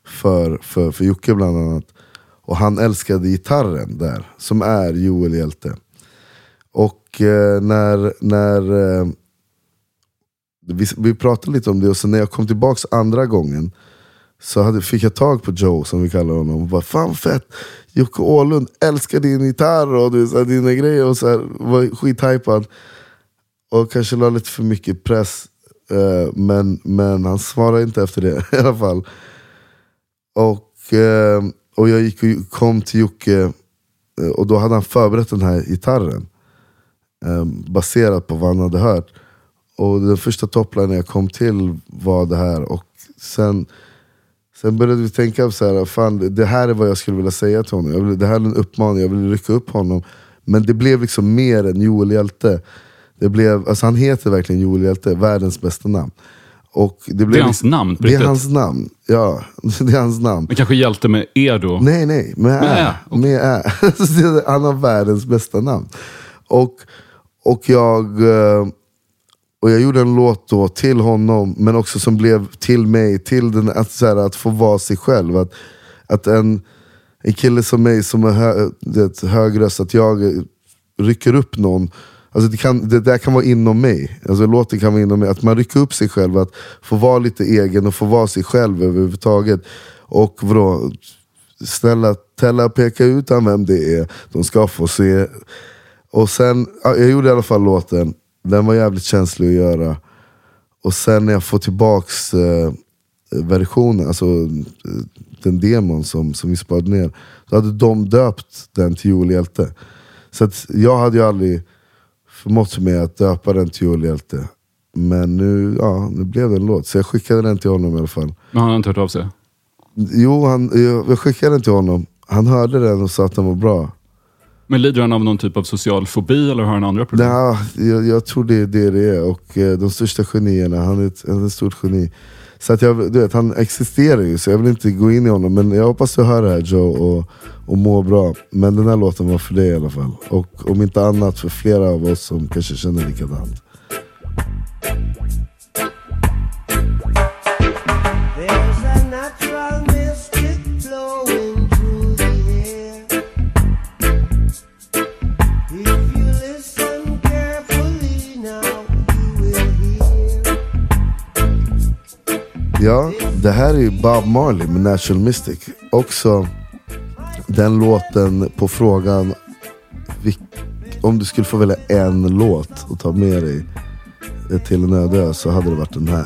för, för, för Jocke bland annat. Och han älskade gitarren där, som är Joel Hjälte. Och eh, när, när eh, vi, vi pratade lite om det, och sen när jag kom tillbaks andra gången så hade, fick jag tag på Joe, som vi kallar honom, och bara 'Fan fett! Jocke Åhlund älskar din gitarr och du, så här, dina grejer' och så här, var skithypad. Och kanske la lite för mycket press, eh, men, men han svarade inte efter det i alla fall. Och, eh, och jag gick och kom till Jocke, eh, och då hade han förberett den här gitarren. Eh, baserat på vad han hade hört. Och den första topplinen jag kom till var det här. Och sen, Sen började vi tänka så här, fan det här är vad jag skulle vilja säga till honom. Vill, det här är en uppmaning, jag vill rycka upp honom. Men det blev liksom mer än Joel Hjälte. Det blev, alltså han heter verkligen Joel Hjälte, världens bästa namn. Och det, blev Det är hans namn Det är riktigt? hans namn, ja. Det är hans namn. Men kanske hjälte med er då? Nej, nej. Med Med ä. ä, Med ä. Så det är- Han har världens bästa namn. Och, och, jag, eh, och jag gjorde en låt då till honom, men också som blev till mig. Till den, att, så här, att få vara sig själv. Att, att en, en kille som mig som är hö, det, hög röst, att jag rycker upp någon. Alltså det, kan, det där kan vara inom mig. Alltså låten kan vara inom mig. Att man rycker upp sig själv, att få vara lite egen och få vara sig själv överhuvudtaget. Och vadå, snälla Tella peka ut han vem det är. De ska få se. Och sen, jag gjorde i alla fall låten. Den var jävligt känslig att göra. Och sen när jag får tillbaks eh, versionen, alltså eh, den demon som, som vi sparade ner. Då hade de döpt den till Joel Hjälte. Så jag hade ju aldrig förmått mig att döpa den till Joel Hjälte. Men nu, ja, nu blev det en låt. Så jag skickade den till honom i alla fall. Men han har inte hört av sig? Jo, han, jag, jag skickade den till honom. Han hörde den och sa att den var bra. Men lider han av någon typ av social fobi eller har han andra problem? Nej, jag, jag tror det är det det är. Och eh, de största genierna, han är ett, han är ett stort geni. Så att jag, du vet, han existerar ju, så jag vill inte gå in i honom. Men jag hoppas du hör det här Joe och, och mår bra. Men den här låten var för dig i alla fall. Och om inte annat för flera av oss som kanske känner likadant. Ja, det här är ju Bob Marley med Natural Mystic. Också den låten på frågan om du skulle få välja en låt att ta med dig till en öde ö, så hade det varit den här.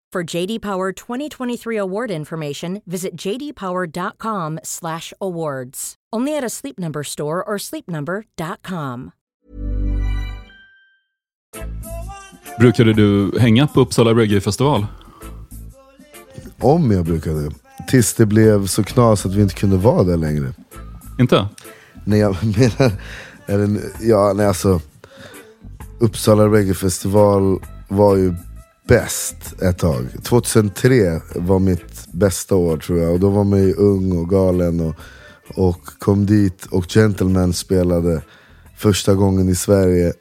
For JD Power 2023 award information, visit jdpower.com/awards. Only at a Sleep Number store or sleepnumber.com. Brukade du hänga på Uppsala Reggae-festival? Om jag brukade. Tills det blev så knas att vi inte kunde vara där längre. Inte? Nej jag menar, är det, ja nej alltså Uppsala Reggae Festival var ju bäst ett tag. 2003 var mitt bästa år tror jag. Och då var man ju ung och galen och, och kom dit och Gentlemen spelade första gången i Sverige.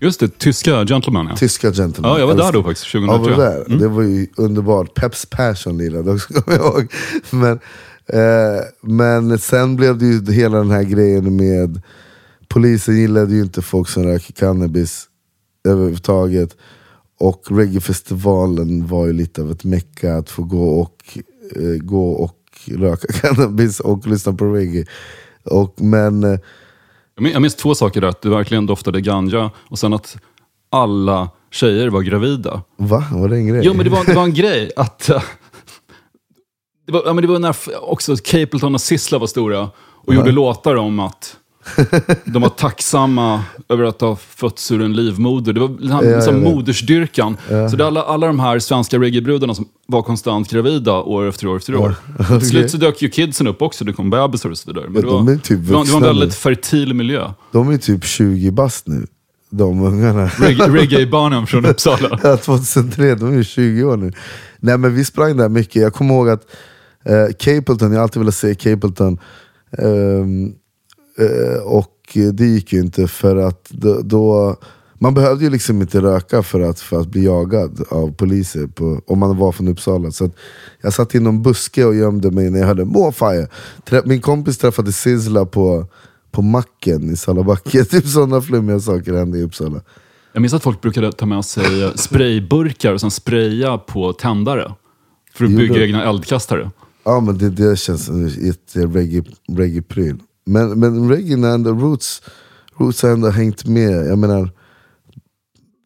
Just det, tyska Gentleman ja. Tyska gentlemen. Ja, jag var där då faktiskt, Ja, 2003. var du där? Mm. Det var ju underbart. Peps Persson lirade också, kommer jag ihåg. Men, eh, men sen blev det ju hela den här grejen med Polisen gillade ju inte folk som röker cannabis överhuvudtaget. Och reggaefestivalen var ju lite av ett mecka att få gå och, eh, gå och röka cannabis och lyssna på reggae. Och, men eh, Jag min- Jag minns två saker där. Att det verkligen doftade ganja och sen att alla tjejer var gravida. va? Var det en grej? Jo, men det var, det var en grej att... eh, det, var, ja, men det var när också Capleton och Sissla var stora och gjorde låtar om att de var tacksamma över att ha fötts ur en livmoder. Det var här, Ja, modersdyrkan. Så det är alla, alla de här svenska reggae-brudarna som var konstant gravida år efter år efter år. okej. Till slut så dök ju kidsen upp också, det kom bebisar och så vidare. Men Ja, det, var, de är typ det, var, det var vuxna en nu. väldigt fertil miljö. De är typ 20 bast nu, de ungarna. Reggae- Reggae-barnen från Uppsala. Ja, 2003, de är ju 20 år nu. Nej men vi sprang där mycket, jag kommer ihåg att eh, Capleton, jag har alltid velat se Capleton. Eh, och det gick ju inte för att då, då man behövde ju liksom inte röka för att, för att bli jagad av poliser på, om man var från Uppsala. Så jag satt i någon buske och gömde mig när jag hörde Måfire. Trä- Min kompis träffade Sizzla på, på macken i Salabacke. Typ sådana flummiga saker hände i Uppsala. Jag minns att folk brukade ta med sig eh, sprayburkar och sen spraya på tändare. För att bygga egna eldkastare. Ja men det, det känns som ett reggae, reggae-pryl. Men, men reggae, and the roots, roots har ändå hängt med. Jag menar,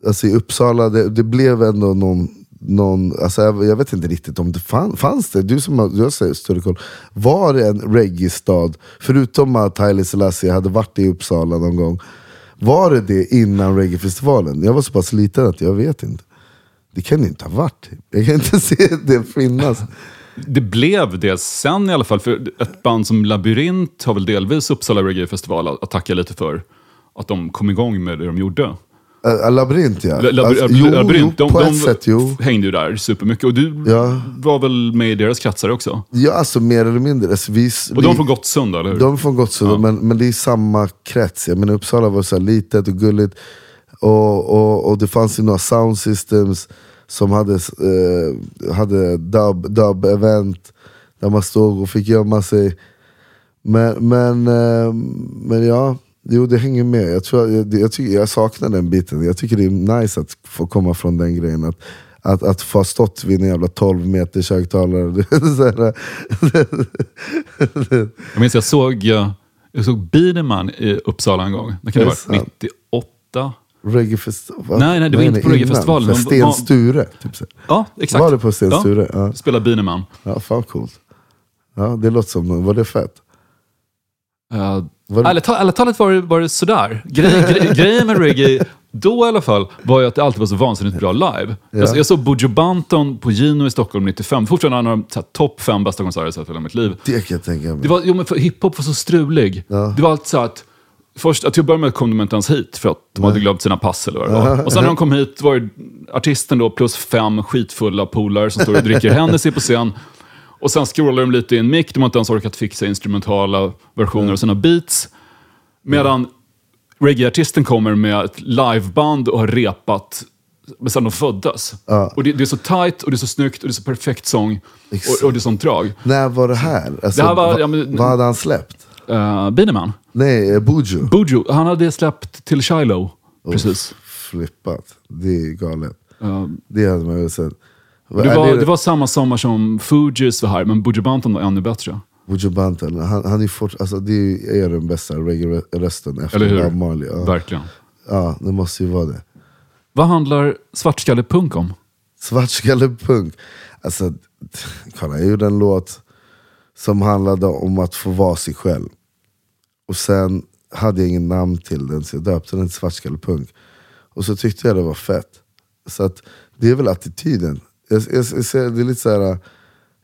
alltså i Uppsala, det, det blev ändå någon, någon alltså jag, jag vet inte riktigt om det fann, fanns det, du som har, du har större koll. Var det en reggae-stad, förutom att Haile Selassie hade varit i Uppsala någon gång. Var det det innan reggae-festivalen? Jag var så pass liten att jag vet inte. Det kan det inte ha varit. Jag kan inte se det finnas. Det blev det sen i alla fall, för ett band som Labyrint har väl delvis Uppsala Reggae Festival att tacka lite för. Att de kom igång med det de gjorde. Labyrint ja. La- Labir- Alltså, jo, Labyrint, jo, de, på de ett sätt jo. hängde ju där supermycket. Och du Ja. var väl med i deras kretsar också? Ja, alltså mer eller mindre. Alltså, vi, Och de vi- från Gottsunda, eller hur? De från Gottsunda, Ja. men, men det är samma krets. Jag menar, Uppsala var så litet och gulligt. Och, och, och det fanns ju några sound systems som hade, eh, hade dub, dub event där man stod och fick gömma sig. Men, men, eh, men ja, jo det hänger med. Jag, tror, jag, jag, tycker, jag saknar den biten. Jag tycker det är nice att få komma från den grejen. Att, att, att få ha stått vid en jävla 12 meters högtalare. Jag minns jag såg, jag såg Biederman i Uppsala en gång. Det kan det det ha varit sant? 98? Reggaefestival? Nej, nej, det var inte på reggaefestivalen. Sten Sture. Typ så. Ja, exakt. Var det på Sten Ja. Sture? Ja. Spela Biederman. ja, fan coolt. Ja, det låter som, var det fett? Uh, Var det- ärligt, ärligt talat var det, var det sådär. Grej, grej, grejen med reggae, då i alla fall, var ju att det alltid var så vansinnigt bra live. Jag, jag såg Buju Banton på Gino i Stockholm 95. Fortfarande en av de topp fem bästa konserter jag sett i hela mitt liv. Det kan jag tänka mig. Det var, jo, men för hiphop var så strulig. Det var alltid så att, först, till att börja med kom de inte ens hit för att de hade glömt sina pass eller vad det var. Och sen när de kom hit var det artisten då plus fem skitfulla polare som står och dricker Hennessy på scen. Och sen scrollar de lite i en mick, de har inte ens orkat fixa instrumentala versioner av sina beats. Medan reggae-artisten kommer med ett liveband och har repat sedan de föddes. Och det, det är så tight och det är så snyggt och det är så perfekt sång. Och, och det är sånt drag. När var det här? Alltså, Det här var- va- ja, men- vad hade han släppt? Uh, Biederman. Nej, eh, Buju. Buju, han hade släppt till Shiloh. Precis. Flippat. Det är galet. Uh, Det hade man väl sett. det, var, det var samma sommar som Fugees var här, men Buju Banton var ännu bättre. Buju Banton, han, han är fort, alltså, det är den bästa reggae-rösten efter Eller hur? Bob Marley. Ja. Verkligen. ja, det måste ju vara det. Vad handlar Svartskallepunk om? Svartskallepunk. Alltså, kolla, jag gjorde en låt som handlade om att få vara sig själv. Och sen hade jag ingen namn till den, så jag döpte den till Svartskallepunk. Och så tyckte jag det var fett. Så att, det är väl attityden. Jag, jag, jag det är lite så här,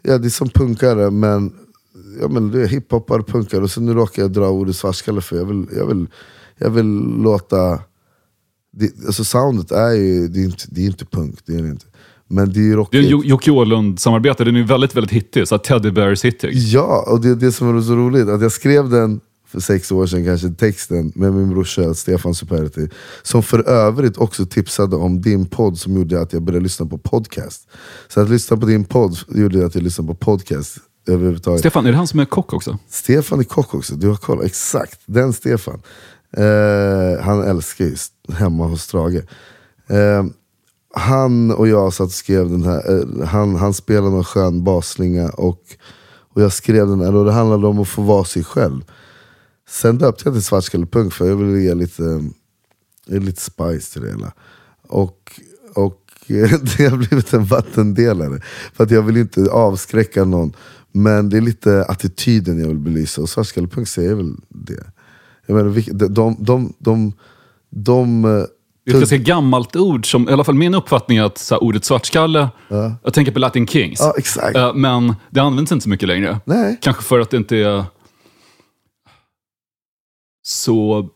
ja, det är som punkare, men, ja, men det är hiphoppare, punkare. Och så nu råkar jag dra ordet svartskalle för jag vill, jag vill, jag vill låta det, alltså soundet är ju, det är inte, det är inte punk, det är det inte. Men det är ju Det är rockigt. Jocke Åhlund-samarbete, den är ju väldigt, väldigt hittig. Teddy Bears hittig. Ja, och det är det som är så roligt. Att jag skrev den för sex år sedan kanske, texten med min brorsa Stefan Superti. Som för övrigt också tipsade om din podd som gjorde att jag började lyssna på podcast. Så att lyssna på din podd gjorde att jag lyssnade på podcast överhuvudtaget. Stefan, är det han som är kock också? Stefan är kock också, du har koll. Exakt, den Stefan. Eh, han älskar ju hemma hos Strage. Eh, han och jag satt och skrev den här, eh, han, han spelade någon skön basslinga och, och jag skrev den här och det handlade om att få vara sig själv. Sen döpte jag till Svartskallepunk för jag ville ge lite, ge lite spice till det hela. Och, och det har blivit en vattendelare. För att jag vill inte avskräcka någon. Men det är lite attityden jag vill belysa och Svartskallepunk säger väl det. Jag menar, de, de, de, de, de eh, Det är ett ganska gammalt ord, som, i alla fall min uppfattning är att så här, ordet svartskalle, jag tänker på Latin Kings. Ja, exakt. Eh, Men det används inte så mycket längre. Nej. Kanske för att det inte är så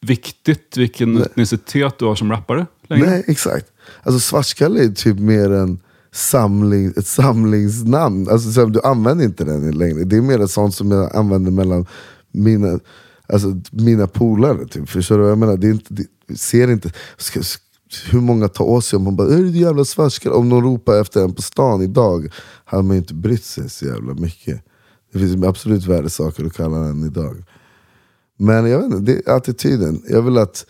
viktigt vilken etnicitet du har som rappare längre. Nej, exakt. Alltså svartskalle är typ mer en samling, ett samlingsnamn. Alltså, så du använder inte den längre. Det är mer sånt som jag använder mellan mina, alltså, mina polare. Typ. Förstår du vad jag menar? Det är inte, det, ser inte, ska, hur många tar åt sig om man bara är du jävla svartskalle? Om någon ropar efter en på stan idag hade man ju inte brytt sig så jävla mycket. Det finns absolut värre saker att kalla den idag. Men jag vet inte, det är attityden. Jag vill att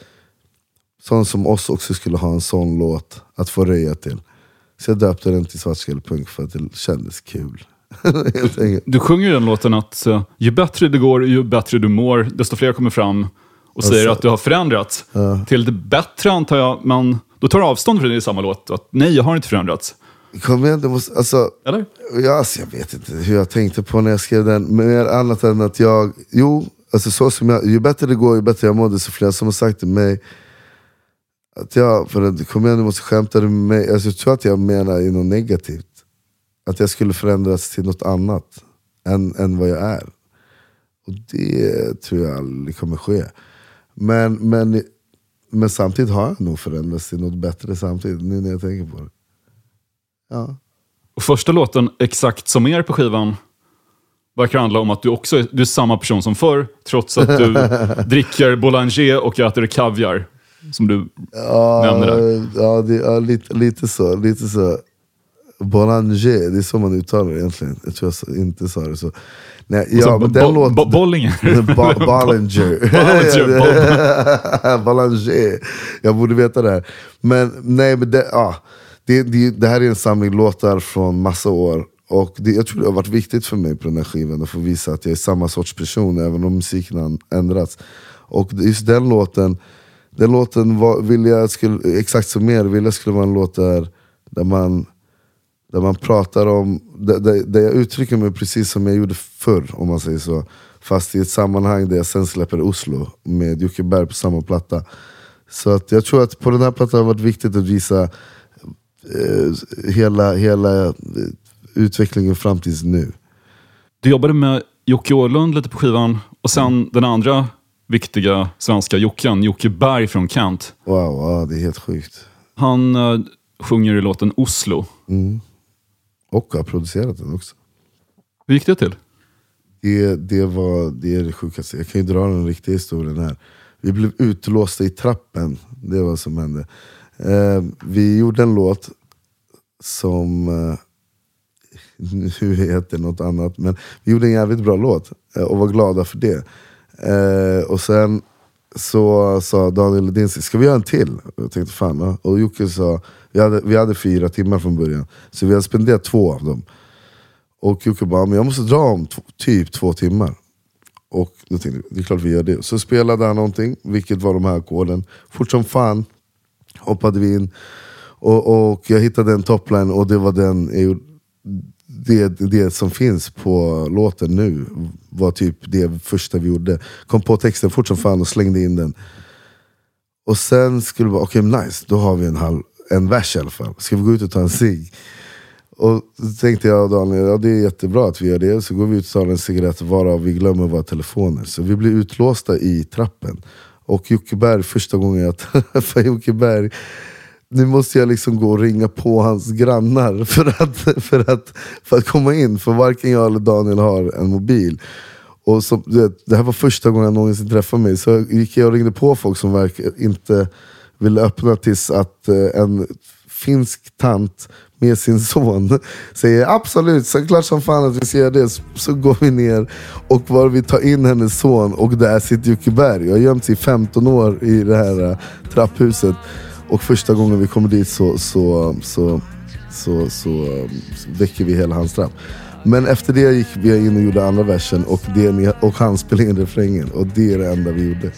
sådana som oss också skulle ha en sån låt att få röja till. Så jag döpte den till Svartskallepunk för att det kändes kul. Enkelt. Du sjunger i den låten att eh, ju bättre det går, ju bättre du mår, desto fler kommer fram och säger Alltså. att du har förändrats. Till det bättre antar jag, men då tar du avstånd från det i samma låt. Att, nej, jag har inte förändrats. Kom igen, det måste, alltså, Eller? ja, alltså, jag vet inte hur jag tänkte på när jag skrev den. Mer annat än att jag, jo, alltså, så som jag, ju bättre det går, ju bättre jag mår. Det är så flera som har sagt till mig att jag, för att, kom igen du måste skämta med mig. Alltså, jag tror att jag menar i något negativt. Att jag skulle förändras till något annat än, än vad jag är. Och det tror jag aldrig kommer ske. Men, men, men samtidigt har jag nog förändrats till något bättre samtidigt, nu när jag tänker på det. Ja. Och första låten, Exakt som er på skivan, verkar handla om att du också är, du är samma person som förr, trots att du dricker Boulanger och äter kaviar. Som du nämnde där. Ja, det, ja lite, lite så. Lite så. Boulanger, det är så man uttalar det egentligen. Jag tror jag inte sa det så. Nej, Och så ja, men den Bo- låten... Bo- Bollinger. Bollinger. Bollinger, Bollinger. Jag borde veta det här. Men nej, men det, ja, det, det, det här är en samling låtar från massa år. Och det, jag tror det har varit viktigt för mig på den här skivan att få visa att jag är samma sorts person även om musiken har ändrats. Och just den låten, den låten var, vill jag skulle, exakt som er, vill jag skulle vara en låt där, där man där man pratar om, där, där, där jag uttrycker mig precis som jag gjorde förr om man säger så. Fast i ett sammanhang där jag sen släpper Oslo med Jocke Berg på samma platta. Så att jag tror att på den här plattan har det varit viktigt att visa eh, hela, hela eh, utvecklingen fram tills nu. Du jobbade med Jocke Åhlund lite på skivan och sen den andra viktiga svenska Jocken, Jocke Berg från Kent. Wow, wow, det är helt sjukt. Han eh, sjunger i låten Oslo. Och har producerat den också. Hur gick det till? Det, det, var, det är det sjukaste. Jag kan ju dra den riktiga historien här. Vi blev utlåsta i trappen. Det var vad som hände. Eh, vi gjorde en låt som... Eh, nu heter något annat. Men vi gjorde en jävligt bra låt eh, och var glada för det. Eh, och sen så sa Daniel Ledinski, ska vi göra en till? Jag tänkte fan, ja. Och Jocke sa, vi hade, vi hade fyra timmar från början. Så vi hade spenderat två av dem. Och Jocke bara, men jag måste dra om typ två timmar. Och då tänkte jag, det är klart vi gör det. Så spelade han någonting, vilket var de här ackorden. Fort som fan hoppade vi in. Och, och jag hittade en topline och det var den jag gjorde- det, det som finns på låten nu var typ det första vi gjorde. Kom på texten fort som fan och slängde in den. Och sen skulle vi bara, okej nice, då har vi en, halv, en vers i alla fall. Ska vi gå ut och ta en cigg? Och så tänkte jag och Daniel, ja det är jättebra att vi gör det. Så går vi ut och tar en cigarett varav vi glömmer våra telefoner. Så vi blir utlåsta i trappen. Och Jocke Berg, första gången jag träffar Jocke Berg, nu måste jag liksom gå och ringa på hans grannar för att, för att, för att komma in. För varken jag eller Daniel har en mobil. Och så, vet, det här var första gången jag någonsin träffade mig, så gick jag och ringde på folk som verk, inte ville öppna tills att eh, en finsk tant med sin son säger absolut, så klart som fan att vi ska göra det. Så, så går vi ner och var vi tar in hennes son och där sitter Jocke Berg. Jag har gömt sig i 15 år i det här eh, trapphuset. Och första gången vi kommer dit så, så, så, så, så, um, väcker vi hela hans trapp. Men efter det gick vi in och gjorde andra versen och, det, och han spelade in refrängen. Och det är det enda vi gjorde.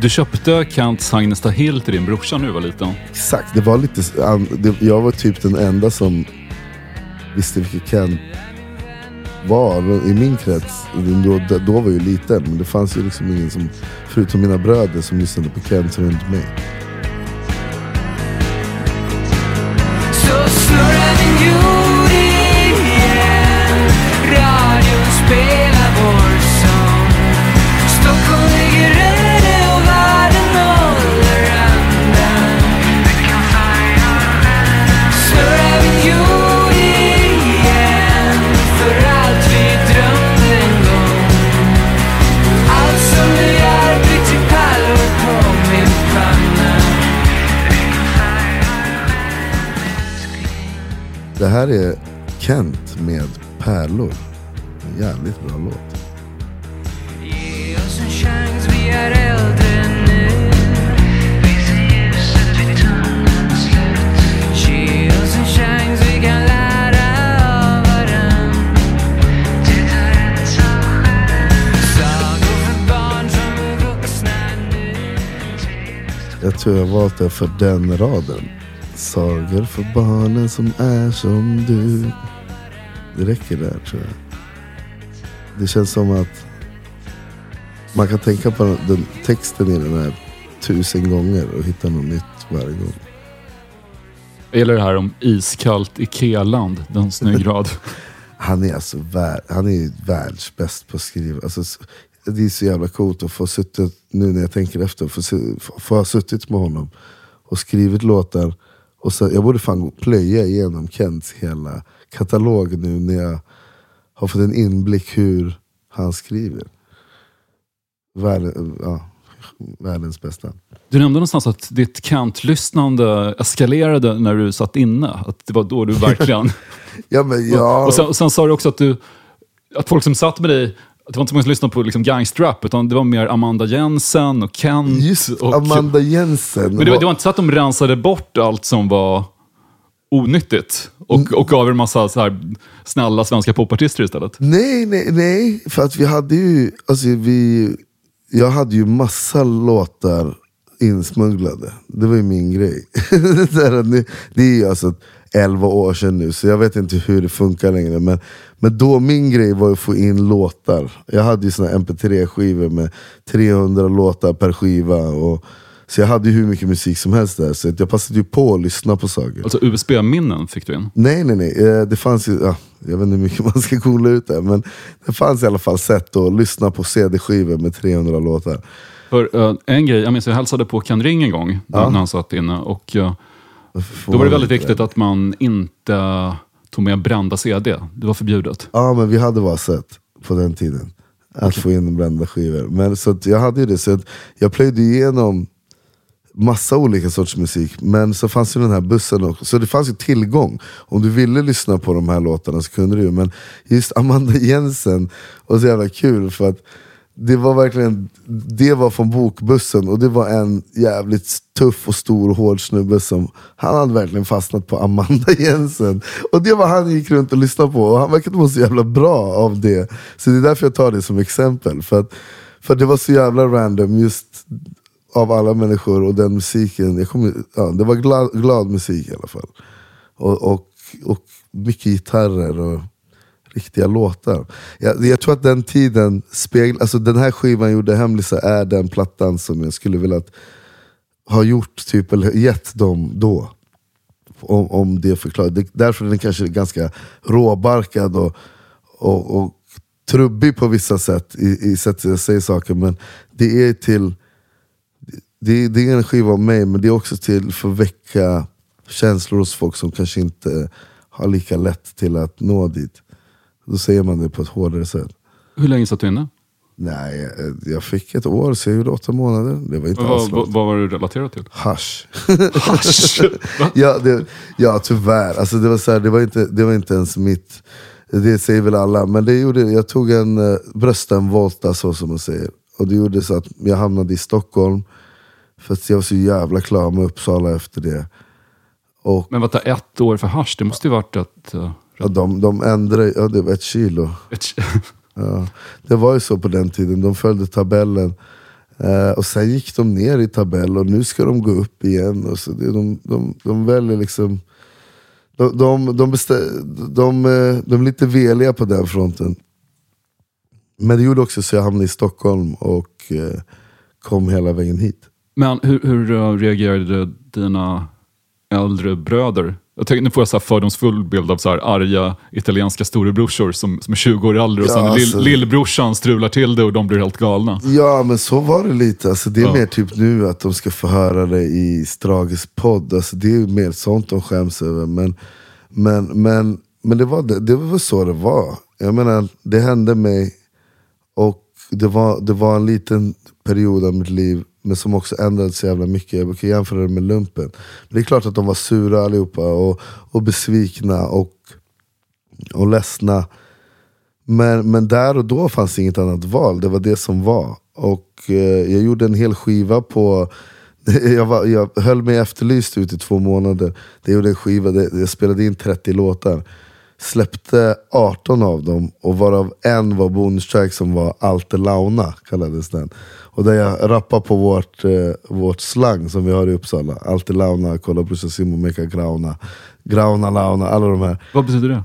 Du köpte Kents Agnesta Hill till din brorsa när du var liten. Exakt, det var lite, jag var typ den enda som visste vilket Kent var i min krets. Då, då var jag ju liten, men det fanns ju liksom ingen som, förutom mina bröder som lyssnade på Kent runt mig. Det här är Kent med Pärlor. En jävligt bra låt. Ge oss en chans, vi är äldre nu Ge oss en chans, vi kan lära av varann Sagor för barn som är vuxna nu Jag tror jag valt det för den raden. Sagor för barnen som är som du. Det räcker där tror jag. Det känns som att man kan tänka på den, den texten i den här tusen gånger och hitta något nytt varje gång. Jag gillar det här om iskallt Ikea-land. Det är en snygg rad. Han är alltså vär, han är världsbäst på att skriva. Alltså, det är så jävla coolt att få suttit, nu när jag tänker efter, få, få ha suttit med honom och skrivit låtar. Och så, jag borde fan plöja igenom Kents hela katalog nu när jag har fått en inblick hur han skriver. Världen, ja, världens bästa. Du nämnde någonstans att ditt Kent-lyssnande eskalerade när du satt inne. Att det var då du verkligen... Ja, men ja. Och sen, och sen sa du också att, du, att folk som satt med dig, det var inte så många som lyssnade på liksom gangstrap, utan det var mer Amanda Jensen och Kent. Just och, Amanda Jensen. Men det var, det var inte så att de rensade bort allt som var onyttigt och, och gav en massa så här snälla svenska popartister istället? Nej, nej, nej. För att vi hade ju, alltså vi, jag hade ju massa låtar insmugglade. Det var ju min grej. det, är, det, det är ju alltså 11 år sedan nu, så jag vet inte hur det funkar längre. Men, men då min grej var att få in låtar. Jag hade ju såna mp3-skivor med 300 låtar per skiva. Och, så jag hade ju hur mycket musik som helst där. Så jag passade ju på att lyssna på saker. Alltså USB-minnen fick du in? Nej, nej, nej. Eh, Det fanns ju, ja, jag vet inte hur mycket man ska coola ut det, men det fanns i alla fall sätt att lyssna på CD-skivor med 300 låtar. För eh, en grej, jag minns jag hälsade på Ken Ring en gång Ja. när han satt inne. Och, Får då var det väldigt viktigt att man inte tog med brända CD. Det var förbjudet. Ja, men vi hade bara sett på den tiden. Att få in brända skivor. Men, så jag hade ju det, så att jag plöjde igenom massa olika sorts musik. Men så fanns ju den här bussen också. Så det fanns ju tillgång. Om du ville lyssna på de här låtarna så kunde du ju. Men just Amanda Jensen var så jävla kul för att det var verkligen, det var från bokbussen och det var en jävligt tuff och stor och hård snubbe som, han hade verkligen fastnat på Amanda Jensen. Och det var han gick runt och lyssnade på och han verkade må så jävla bra av det. Så det är därför jag tar det som exempel. För att, för det var så jävla random just av alla människor och den musiken. Jag kom, ja, det var glad, glad musik i alla fall. Och, och, och mycket gitarrer och riktiga låtar. Jag, jag tror att den tiden speglar, alltså den här skivan gjorde Hemlisa är den plattan som jag skulle vilja ha gjort, typ, eller gett dem då. Om, om det förklarar. Det, därför är den kanske ganska råbarkad och, och, och trubbig på vissa sätt i, i sättet jag säger saker. Men det är till det, det är en skiva om mig, men det är också till för att väcka känslor hos folk som kanske inte har lika lätt till att nå dit. Då säger man det på ett hårdare sätt. Hur länge satt du inne? Nej, eh, jag fick ett år så jag gjorde åtta månader. Det var inte alls Vad, långt. vad, vad var det relaterat till? Hasch. Hasch? Ja, det, ja, tyvärr. Alltså, det, var så här, det, var inte, det var inte ens mitt... Det säger väl alla. Men det gjorde, jag tog en uh, bröstenvolta så som man säger. Och det gjorde så att jag hamnade i Stockholm. För att jag var så jävla klar med Uppsala efter det. Och Men vad ett år för hasch? Det måste ju varit ett... eh, ja, de, de ändrade, ja, det var ett kilo. ett Ja, det var ju så på den tiden, de följde tabellen. Eh, och sen gick de ner i tabell och nu ska de gå upp igen. Och så det, de, de, de väljer liksom... De, de, de, de, eh, de är lite veliga på den fronten. Men det gjorde också så jag hamnade i Stockholm och eh, kom hela vägen hit. Men hur, hur reagerade dina äldre bröder? Jag tänker, nu får jag så här fördomsfull bild av så här arga italienska storebrorsor som, som är 20 år äldre och Ja, sen alltså- lill, lillbrorsan strular till det och de blir helt galna. Ja men så var det lite, alltså, det är Ja. mer typ nu att de ska få höra det i Strages podd. Alltså, det är mer sånt de skäms över. Men, men, men, men det, var, det, det var väl så det var. Jag menar, det hände mig och det var, det var en liten period av mitt liv men som också ändrades så jävla mycket. Jag brukar jämföra det med lumpen. Men det är klart att de var sura allihopa och, och besvikna och, och ledsna. Men, men där och då fanns inget annat val, det var det som var. Och eh, jag gjorde en hel skiva på... Jag, var, jag höll mig efterlyst ut i två månader. Jag gjorde en skiva, jag spelade in 30 låtar. Släppte 18 av dem, och varav en var bonustrack som var Alte Launa, kallades den. Och där jag rappar på vårt, eh, vårt slang som vi har i Uppsala. Alte Launa, kolla brorsan Simon meka grauna. Grauna, launa, alla de här. Vad betyder det?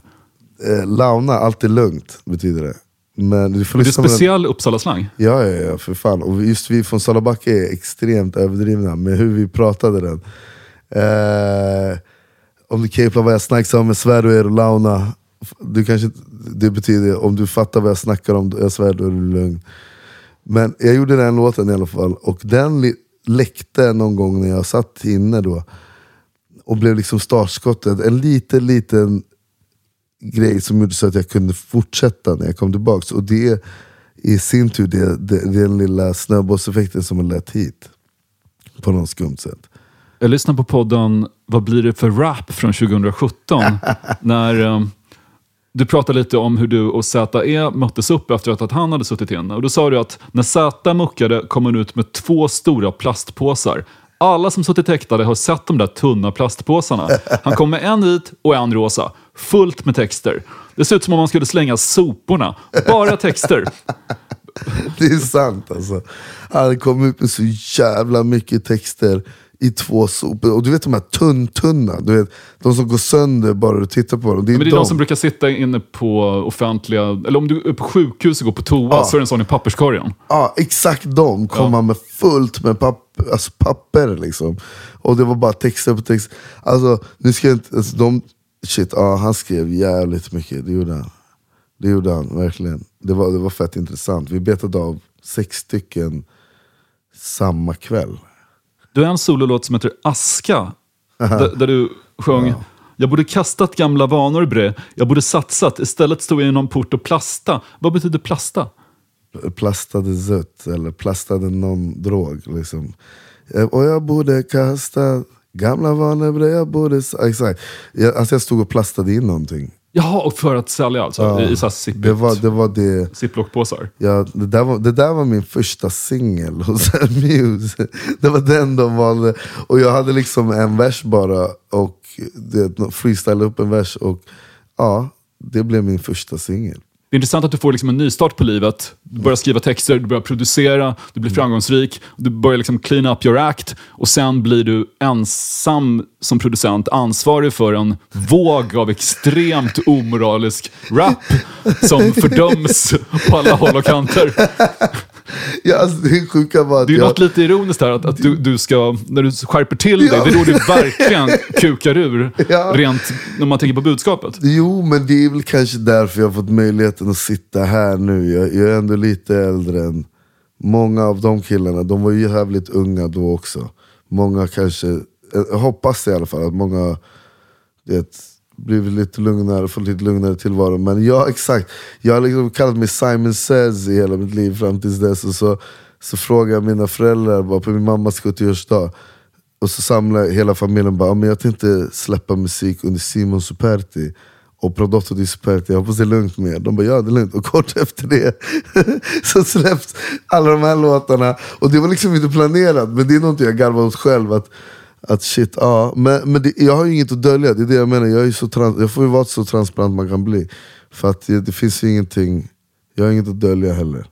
Eh, launa, alltid lugnt betyder det. Men du får det är lyssna på den- speciell Uppsala-slang. Ja, ja, ja, för fan. Och just vi från Salabacka är extremt överdrivna med hur vi pratade den. Eh, om du keplar vad jag snackar om med svär du är launa. Du kanske, det betyder om du fattar vad jag snackar om, jag svär då är du lugn. Men jag gjorde den låten i alla fall, och den läckte någon gång när jag satt inne då. Och blev liksom startskottet. En liten, liten grej som gjorde så att jag kunde fortsätta när jag kom tillbaka. Och det i sin tur det, det, är den lilla snöbollseffekten som har lett hit. På något skumt sätt. Jag lyssnade på podden vad blir det för rap från 2017. när eh, du pratade lite om hur du och ZE möttes upp efter att han hade suttit inne. Och då sa du att när Z muckade kom han ut med två stora plastpåsar. Alla som suttit häktade har sett de där tunna plastpåsarna. Han kom med en vit och en rosa. Fullt med texter. Det ser ut som om man skulle slänga soporna. Bara texter. Det är sant alltså. Han kom ut med så jävla mycket texter i två sopor. Och du vet de här tunn-tunna, du vet, de som går sönder bara du tittar på dem. Det är, Men det är de. de som brukar sitta inne på offentliga, eller om du är på sjukhus och går på toa Ja. så är det en sån i papperskorgen. Ja, exakt de kom Ja. med fullt med papper, alltså papper liksom. Och det var bara texter på text. Alltså, nu ska jag inte, alltså, de, shit, ja, han skrev jävligt mycket, det gjorde han. Det gjorde han, verkligen. Det var, det var fett intressant. Vi betade av sex stycken samma kväll. Du har en sololåt som heter Aska, där, där du sjöng Jag borde kastat gamla vanor bre, jag borde satsat, istället stod jag i någon port och plasta. Vad betyder plasta? Plastade zött, eller plastade någon drog. Liksom. Eh, Och jag borde kasta gamla vanor, bre, jag borde... Exakt. Jag, alltså jag stod och plastade in någonting. Jaha, och för att sälja alltså? Ja. I, så här Det var det. Var det ziplockpåsar? Ja, det, där var, det där var min första singel hos Muse. Det var den de valde. Och jag hade liksom en vers bara, och freestyle upp en vers. Och ja, det blev min första singel. Det är intressant att du får liksom en nystart på livet. Du börjar skriva texter, du börjar producera, du blir framgångsrik, du börjar liksom clean up your act och sen blir du ensam som producent ansvarig för en våg av extremt omoralisk rap som fördöms på alla håll och kanter. Ja, alltså, det sjuka var att Det är jag, något lite ironiskt här, att, att du, du ska, när du skärper till dig, det är då du verkligen kukar ur, Ja. rent när man tänker på budskapet. Jo, men det är väl kanske därför jag har fått möjligheten att sitta här nu. Jag, jag är ändå lite äldre än många av de killarna. De var ju jävligt unga då också. Många kanske, jag hoppas i alla fall att många det, blivit lite lugnare, fått lite lugnare tillvaro. Men ja, exakt. Jag har liksom kallat mig Simon Says i hela mitt liv fram tills dess. Och så, så frågade jag mina föräldrar bara, på min mammas 70-årsdag. Och så samlade hela familjen bara, men jag tänkte släppa musik under Simon Superti. Och Prodotto di Superti, jag hoppas det är lugnt med er. De bara, ja det är lugnt. Och kort efter det så släpps alla de här låtarna. Och det var liksom inte planerat, men det är något jag garvar åt själv. Att, att shit, ja. Men, men det, jag har ju inget att dölja, det är det jag menar. Jag, är så trans, jag får ju vara så transparent man kan bli. För att det, det finns ju ingenting, jag har inget att dölja heller.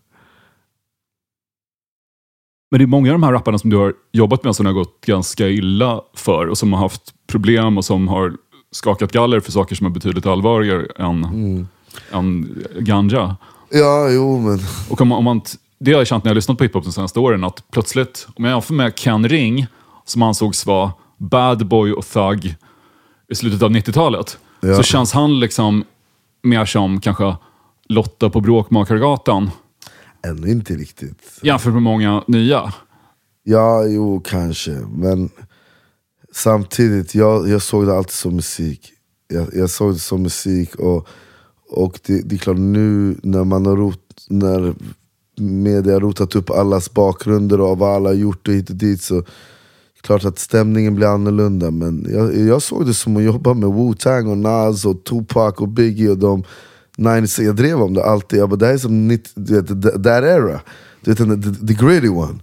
Men det är många av de här rapparna som du har jobbat med som har gått ganska illa för och som har haft problem och som har skakat galler för saker som är betydligt allvarligare än, än ganja. Ja, jo men... Och om man, om man, det har jag känt när jag har lyssnat på hiphop de senaste åren, att plötsligt, om jag jämför med Ken Ring, som ansågs vara bad boy och thug i slutet av 90-talet, Ja. så känns han liksom mer som kanske Lotta på Bråkmakargatan Ännu inte riktigt. jämfört med många nya. Ja, jo kanske. Men samtidigt, jag, jag såg det alltid som musik. Jag, jag såg det som musik och, och det, det är klart nu när man har rot, när media rotat upp allas bakgrunder och vad alla har gjort och hit och dit så klart att stämningen blir annorlunda. Men jag, jag såg det som att jobba med Wu-Tang och Nas och Tupac och Biggie och de 90 Jag drev om det alltid. Jag bara, det här är som 90, du vet, that that era. Du vet, the, the, gritty one.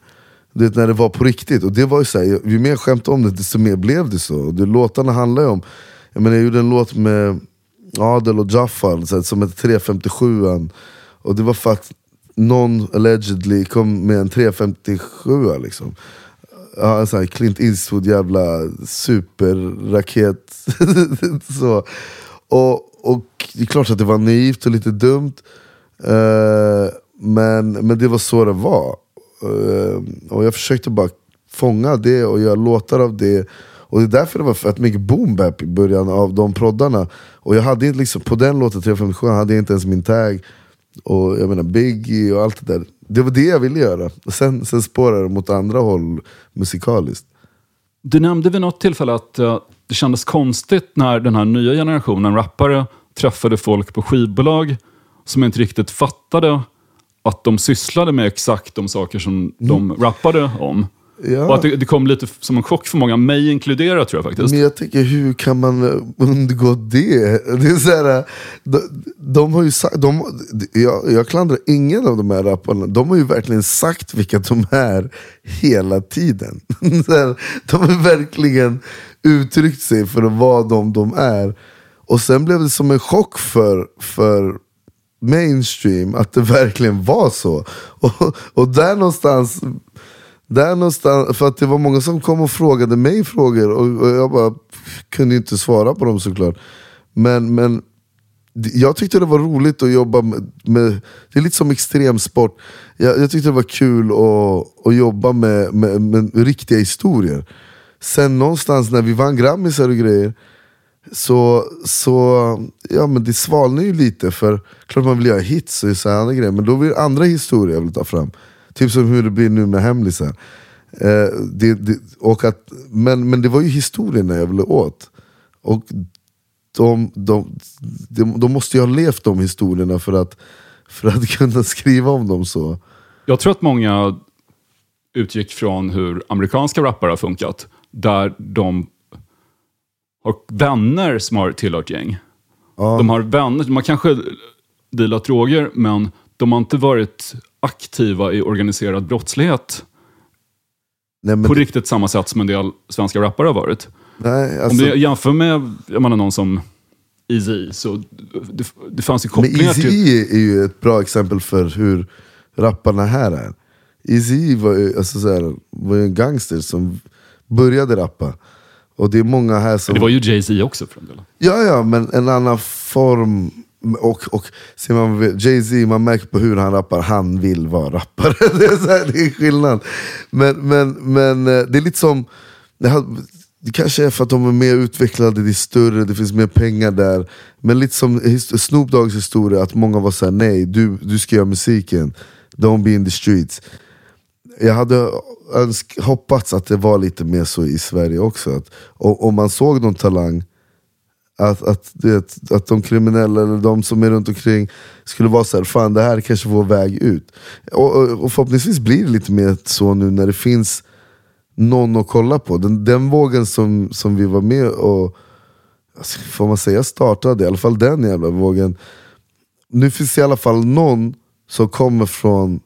Du vet när det var på riktigt. Och det var ju så här, ju mer jag skämtade om det, desto mer blev det så. Och det, låtarna handlar ju om... Jag, menar, jag gjorde en låt med Adel och Jaffar så här, som hette 357 Och det var för att någon allegedly kom med en 357 liksom. Ja, en sån här Clint Eastwood jävla superraket. så. Och, och det är klart att det var naivt och lite dumt. Uh, men, men det var så det var. Uh, och jag försökte bara fånga det och göra låtar av det. Och det är därför det var fett mycket boom bap i början av de proddarna. Och jag hade inte liksom, på den låten 357 hade jag inte ens min tag. Och jag menar Biggie och allt det där. Det var det jag ville göra. Sen, sen spårade det mot andra håll musikaliskt. Du nämnde vid något tillfälle att eh, det kändes konstigt när den här nya generationen rappare träffade folk på skivbolag som inte riktigt fattade att de sysslade med exakt de saker som de rappade om. Ja. Och att det, det kom lite som en chock för många, mig inkluderat tror jag faktiskt. Men jag tänker, hur kan man eh, undgå det? det är så här, de, de har ju sagt, de, jag, jag klandrar ingen av de här rapparna, de har ju verkligen sagt vilka de är hela tiden. Här, de har verkligen uttryckt sig för vara de de är. Och sen blev det som en chock för, för mainstream att det verkligen var så. Och, och där någonstans där någonstans, för att det var många som kom och frågade mig frågor och, och jag bara kunde inte svara på dem såklart. Men, men jag tyckte det var roligt att jobba med, med det är lite som extremsport. Jag, jag tyckte det var kul att, att jobba med, med, med riktiga historier. Sen någonstans när vi vann Grammisar och grejer, så, så ja, men det svalnar ju lite för klart man vill göra hits och sådana andra grejer, men då blir det andra historier jag vill ta fram. Typ som hur det blir nu med hemlisar. Eh, det, det, och att, men, men det var ju historierna jag ville åt. Och de, de, de, de måste ju ha levt de historierna för att, för att kunna skriva om dem så. Jag tror att många utgick från hur amerikanska rappare har funkat, där de har vänner som har tillhört gäng. De har vänner, de har kanske dealat droger, men de har inte varit aktiva i organiserad brottslighet Nej, men på det- riktigt samma sätt som en del svenska rappare har varit. Nej, Om alltså, du jämför med jag menar, någon som Eazy så det, det fanns ju men kopplingar till... Eazy är ju ett bra exempel för hur rapparna här är. Eazy var ju alltså, så här, var ju en gangster som började rappa. Och det är många här som... Det var ju Jay-Z också för en del. Ja, ja, men en annan form. Och, och ser man Jay-Z, man märker på hur han rappar, han vill vara rappare. det, är så här, det är skillnad. Men, men, men eh, det är lite som, det, här, det kanske är för att de är mer utvecklade, det är större, det finns mer pengar där. Men lite som Snoop Doggs historia, att många var såhär, nej du, du ska göra musiken, don't be in the streets. Jag hade önsk, hoppats att det var lite mer så i Sverige också. Att, och, om man såg någon talang, att, att, vet, att de kriminella eller de som är runt omkring skulle vara så här, fan det här är kanske vår väg ut. Och, och, och förhoppningsvis blir det lite mer så nu när det finns någon att kolla på. Den, den vågen som, som vi var med och, alltså, får man säga startade, i alla fall den jävla vågen. Nu finns det i alla fall någon som kommer från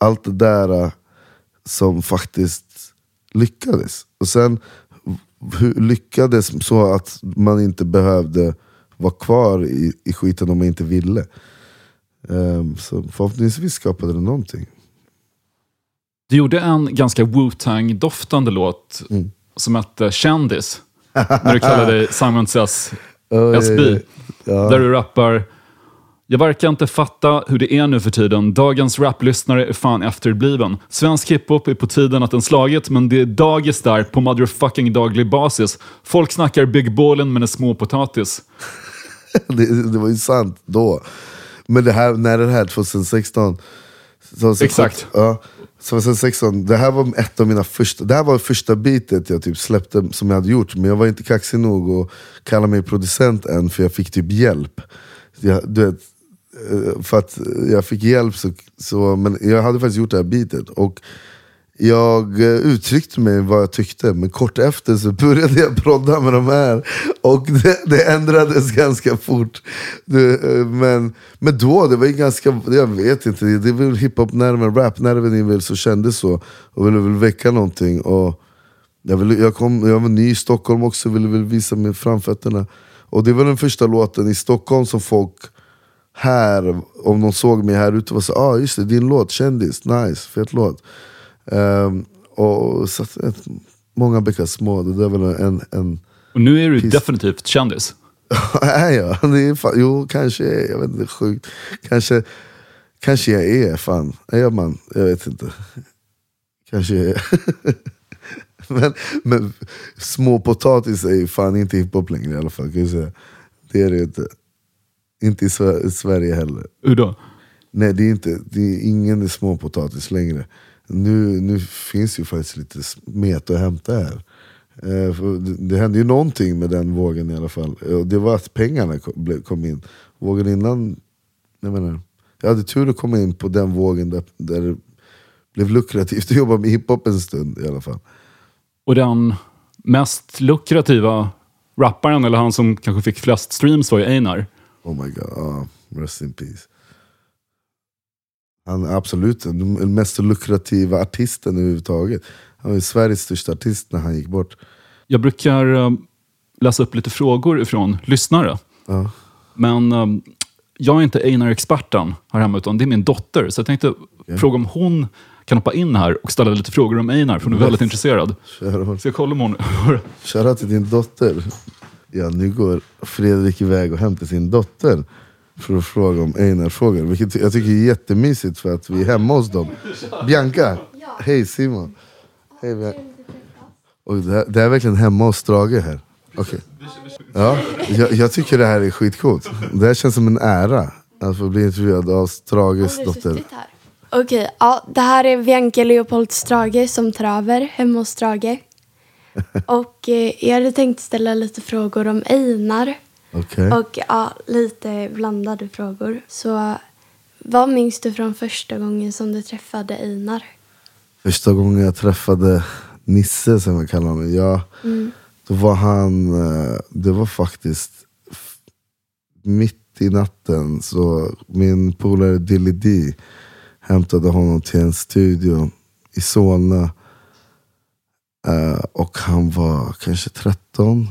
allt det där som faktiskt lyckades. Och sen lyckades så att man inte behövde vara kvar i, i skiten om man inte ville. Ehm, så förhoppningsvis skapade det någonting. Du gjorde en ganska Wu-Tang-doftande låt Mm. som hette Kändis. när du kallade dig Simon Says Oj, SB. ja. Där du rappar jag verkar inte fatta hur det är nu för tiden. Dagens raplyssnare är fan efterbliven. Svensk hiphop är på tiden att den slagit, men det är dagis där på motherfucking daglig basis. Folk snackar big ballen men är småpotatis. det, det var ju sant då. Men det här, när är det här? 2016? 2017, Exakt. Ja, 2016, det här var ett av mina första, det här var första beatet jag typ släppte som jag hade gjort, men jag var inte kaxig nog att kalla mig producent än för jag fick typ hjälp. Jag, du vet, Eh, för att jag fick hjälp, så, så, men jag hade faktiskt gjort det här beatet. Och jag eh, uttryckte mig vad jag tyckte, men kort efter så började jag prodda med de här. Och det, det ändrades ganska fort. Det, eh, men, men då, det var ju ganska, jag vet inte, det är väl hiphop-nerven, rap-nerven är väl så kändes så. Och ville väl väcka någonting. Och jag, ville, jag, kom, jag var ny i Stockholm också, ville väl visa mig framfötterna. Och det var den första låten i Stockholm som folk här, om de såg mig här ute, var så ah just det, din låt, kändis, nice, fet låt. Ehm, och så ett, många bäckar små, det där var väl en... en Och nu är du Piss. definitivt kändis. är jag? Det är fan, jo, kanske är jag. vet inte, sjukt. Kanske, kanske jag är, fan. Är jag man? Jag vet inte. Kanske jag är. men, men småpotatis är ju fan inte hiphop längre i alla fall. Kan jag säga. Det är det inte. Inte i Sver- i Sverige heller. Hur då? Nej, det är, inte, det är ingen småpotatis längre. Nu, nu finns ju faktiskt lite smet att hämta här. Eh, det, hände ju någonting med den vågen i alla fall. Det var att pengarna kom in. Vågen innan, jag menar, jag hade tur att komma in på den vågen där, där det blev lukrativt att jobba med hiphop en stund i alla fall. Och den mest lukrativa rapparen, eller han som kanske fick flest streams var ju Einar. Oh my god, ah, rest in peace. Han är absolut den mest lukrativa artisten överhuvudtaget. Han var Sveriges största artist när han gick bort. Jag brukar eh, läsa upp lite frågor ifrån lyssnare. Ja. Men eh, jag är inte Einar-experten här hemma, utan det är min dotter. Så jag tänkte fråga om hon kan hoppa in här och ställa lite frågor om Einar, för hon är väldigt intresserad. Kör, Så jag kollar om hon... Shoutout till din dotter. Ja, nu går Fredrik iväg och hämtar sin dotter för att fråga om Einar-frågor. Vilket jag tycker är jättemysigt för att vi är hemma hos dem. Bianca! Hej Simon! Hej Bianca. Och det, här, det här är verkligen hemma hos Strage här. Okej. Ja, jag, jag tycker det här är skitcoolt. Det här känns som en ära att få bli intervjuad av Strages dotter. Okej, ja, det här är Bianca Leopold Strage som traver hemma hos Strage. Och eh, jag hade tänkt ställa lite frågor om Einar. Okej. Och ja, lite blandade frågor. Så vad minns du från första gången som du träffade Einar? Första gången jag träffade Nisse, som jag kallar honom, ja, Mm. då var han... eh, Det var faktiskt mitt i natten, så min polare Dilly D hämtade honom till en studio i Solna. Eh, och han var kanske 13,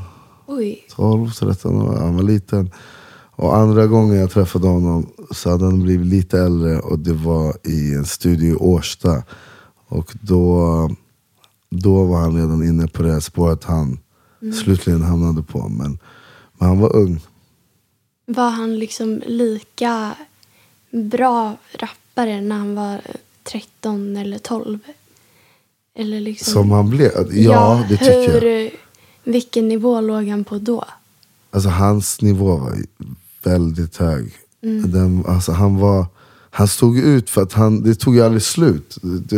Oj. 12, 13 år, han var liten. Och andra gången jag träffade honom så hade han blivit lite äldre och det var i en studio i Årsta. Och då, då var han redan inne på det här spåret han Mm. slutligen hamnade på. Men, men han var ung. Var han liksom lika bra rappare när han var 13 eller 12? Eller liksom... Som han blev? Ja, det tycker hur, jag. Vilken nivå låg han på då? Alltså hans nivå var väldigt hög. Mm. Den, alltså, han, var, han stod ut för att han, det tog ju aldrig slut.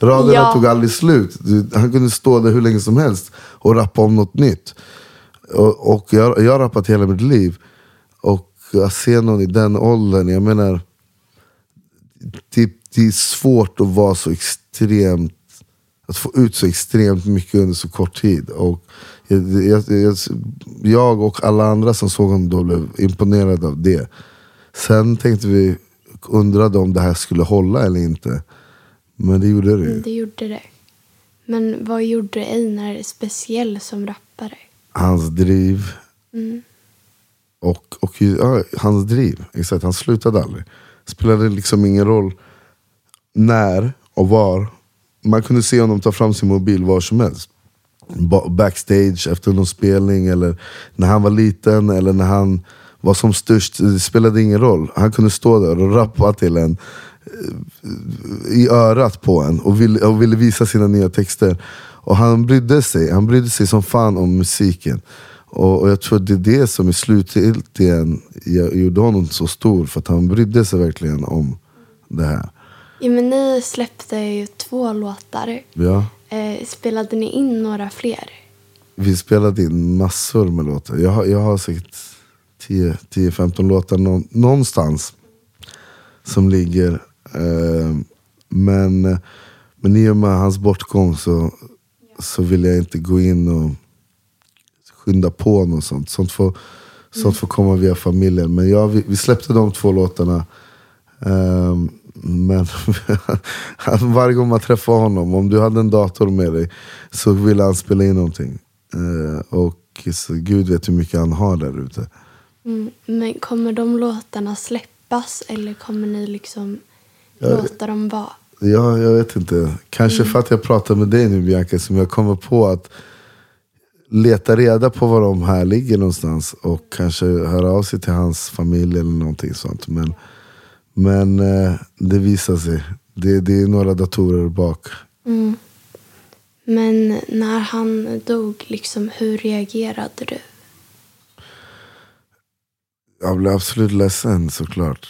Raderna Ja. tog aldrig slut. Han kunde stå där hur länge som helst och rappa om något nytt. Och, och jag, jag har rappat hela mitt liv. Och att se någon i den åldern, jag menar... Det, det är svårt att vara så extremt... Att få ut så extremt mycket under så kort tid. Och jag, jag, jag, och alla andra som såg honom då blev imponerade av det. Sen tänkte vi, undrade om det här skulle hålla eller inte. Men det gjorde det. Det gjorde det. Men vad gjorde Einar speciell som rappare? Hans driv. Mm. Och, och ja, hans driv, exakt. Han slutade aldrig. Spelade liksom ingen roll när och var. Man kunde se honom ta fram sin mobil var som helst. Backstage efter någon spelning, eller när han var liten, eller när han var som störst. Det spelade ingen roll. Han kunde stå där och rappa till en eh, i örat på en och ville, och ville visa sina nya texter. Och han brydde sig, han brydde sig som fan om musiken. Och, och jag tror att det är det som i slutändan gjorde honom så stor, för att han brydde sig verkligen om det här. Ja, men ni släppte ju två låtar. Ja, Eh, spelade ni in några fler? vi spelade in massor med låtar. Jag har, jag har säkert 10 10-15 låtar nå, någonstans som ligger. Eh, men, men i och med hans bortgång så, så vill jag inte gå in och skynda på något sånt. Sånt får, sånt får komma via familjen. Men ja, vi, vi släppte de två låtarna. Ehm, men varje gång man träffar honom, om du hade en dator med dig, så ville han spela in någonting. Eh, och så Gud vet hur mycket han har där ute. Mm. Men kommer de låtarna släppas eller kommer ni liksom Ja. låta dem vara? Ja, jag vet inte. Kanske för att jag pratar med dig nu Bianca, som jag kommer på att leta reda på var de här ligger någonstans. Och kanske höra av sig till hans familj eller någonting sånt. Men, men eh, det visar sig. Det, det är några datorer bak. Mm. Men när han dog, liksom, hur reagerade du? Jag blev absolut ledsen såklart.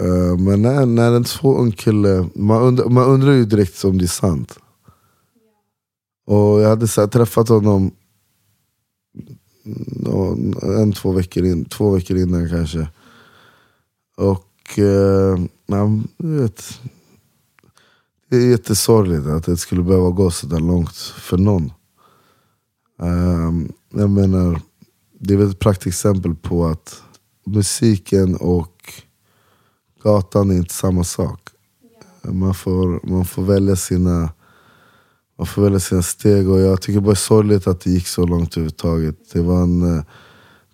Eh, men när, när en så ung kille, man undrar, man undrar ju direkt om det är sant. Och jag hade så träffat honom en, två veckor, in, två veckor innan kanske. Och eh, ja, vet, det är jättesorgligt att det skulle behöva gå så där långt för någon. Um, jag menar, det är väl ett praktexempel på att musiken och gatan är inte samma sak. Man får, man får välja sina man får välja sina steg och jag tycker bara det är sorgligt att det gick så långt överhuvudtaget. Det var en, eh,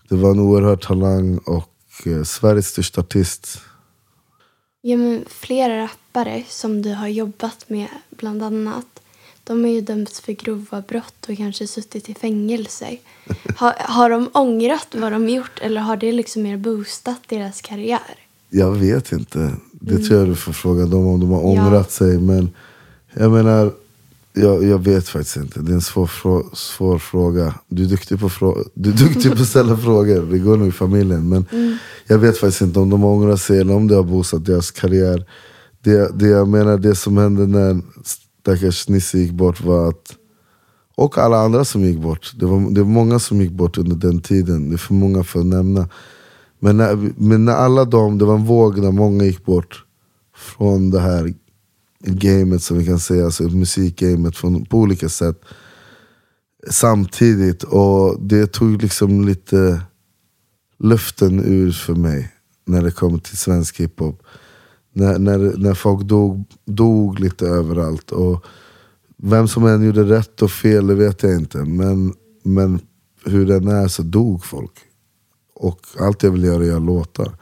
det var en oerhörd talang och eh, Sveriges största artist. Ja, men flera rappare som du har jobbat med, bland annat, de har ju dömts för grova brott och kanske suttit i fängelse. Har, har de ångrat vad de gjort eller har det liksom mer boostat deras karriär? Jag vet inte. Det Mm. tror jag du får fråga dem om de har Ja. ångrat sig. Men jag menar, jag, jag vet faktiskt inte. Det är en svår, frå, svår fråga. Du är, duktig på frå, du är duktig på att ställa frågor. Det går nog i familjen. Men Mm. jag vet faktiskt inte om de har ångrat sig eller om det har boostat deras karriär. Det, det jag menar, det som hände när stackars Nisse gick bort var att och alla andra som gick bort. Det var, det var många som gick bort under den tiden. Det är för många för att nämna. Men när, men när alla de, det var en våg när många gick bort från det här gamet som vi kan säga, alltså musikgamet från, på olika sätt. Samtidigt, och det tog liksom lite luften ur för mig när det kom till svensk hiphop. När, när, när folk dog, dog lite överallt. Och vem som än gjorde rätt och fel, det vet jag inte. Men, men hur den är så dog folk. Och allt jag vill göra är att göra låtar.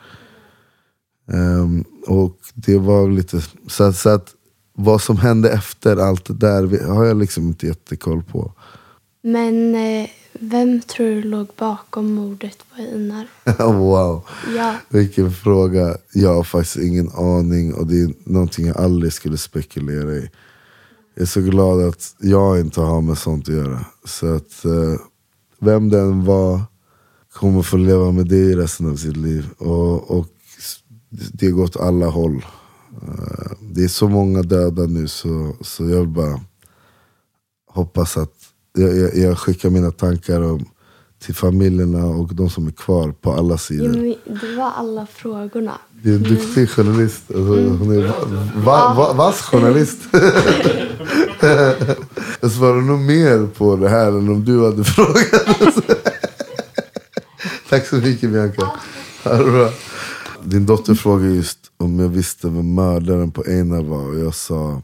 Ehm, och det var lite... Så, så att vad som hände efter allt det där har jag liksom inte jättekoll på. Men eh, vem tror du låg bakom mordet på Einar? wow, Ja. vilken fråga. Jag har faktiskt ingen aning och det är någonting jag aldrig skulle spekulera i. Jag är så glad att jag inte har med sånt att göra. Så att eh, vem den var kommer få leva med det i resten av sitt liv. Och, och det går åt alla håll. Eh, det är så många döda nu så, så jag vill bara hoppas att jag, jag, jag skickar mina tankar om, till familjerna och de som är kvar på alla Ja, sidor. men det var alla frågorna. Du är en duktig journalist. Alltså, hon är va, va, vass journalist. Jag svarar nog mer på det här än om du hade frågat. Tack så mycket Bianca. Ha det bra. Din dotter frågade just om jag visste vem mördaren på Einar var och jag sa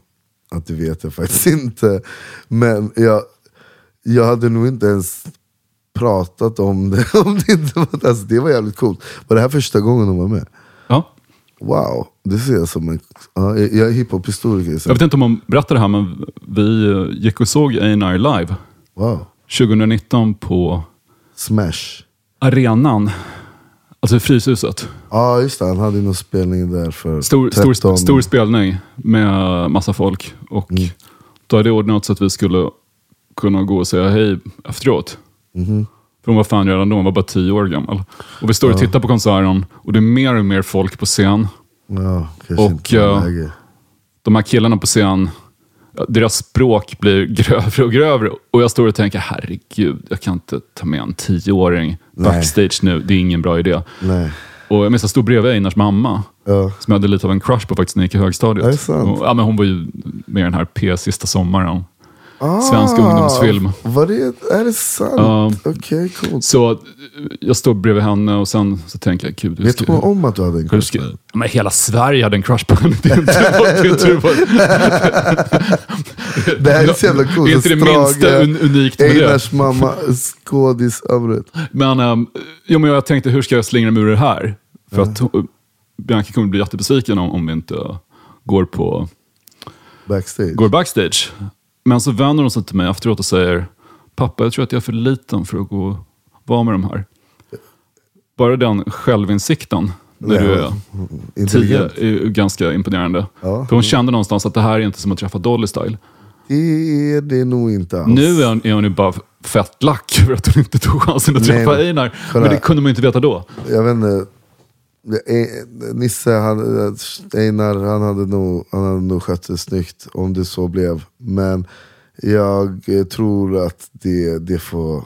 att det vet jag faktiskt inte. Men jag, jag hade nog inte ens pratat om det om det inte var alltså, Det var jävligt coolt. Var det här första gången hon var med? Ja. Wow, det ser jag som en... Ja, jag jag är hiphop-historiker. så- Jag vet inte om man berättar det här, men vi eh, gick och såg Einar live Wow. 2019 på Smash. arenan. Alltså Fryshuset. Ja just det, han hade ju någon spelning där för Stor, 13. stor, stor spelning med massa folk. Och Mm. Då hade jag ordnat så att vi skulle kunna gå och säga hej efteråt. Mhm. För hon var fan redan då, hon var bara tio år gammal. Och vi står och Ja. tittar på konserten och det är mer och mer folk på scen. Ja, Och läge. de här killarna på scen, deras språk blir grövre och grövre. Och jag står och tänker, herregud, jag kan inte ta med en tioåring Nej. backstage nu. Det är ingen bra idé. Nej. Och jag minns jag stod bredvid Einars mamma, Ja. som jag hade lite av en crush på faktiskt när jag gick i högstadiet. Och, ja, men hon var ju med den här P Sista sommaren. Ah, Svensk ungdomsfilm. Var det, är det sant? Ja. Okej, coolt. Så eh, jag står bredvid henne och sen så tänker jag, gud, Vet hon om att du hade en crush på henne? men hela Sverige hade en crush på henne. Det är inte, det är inte, Det här är så jävla coolt. Det är inte det minsta un, unikt med det. Einars mamma, skådis, övrigt. Men, um, jo, men jag tänkte, hur ska jag slingra mig ur det här? För att uh, Bianca kommer bli jättebesviken om, om vi inte går på Backstage. går backstage. Men så vänder hon sig till mig efteråt och säger, pappa jag tror att jag är för liten för att gå och vara med de här. Bara den självinsikten när du är tio är ganska imponerande. Ja. För hon kände någonstans att det här är inte som att träffa Dolly Style. Det är det nog inte alls. Nu är hon, är hon ju bara fett lack för att hon inte tog chansen att Nej, träffa Einar. Men det kunde man ju inte veta då. Jag vet inte. Eh, Nisse, han, Einar, han hade, nog, han hade nog skött det snyggt om det så blev. Men jag eh, tror att det, det, får,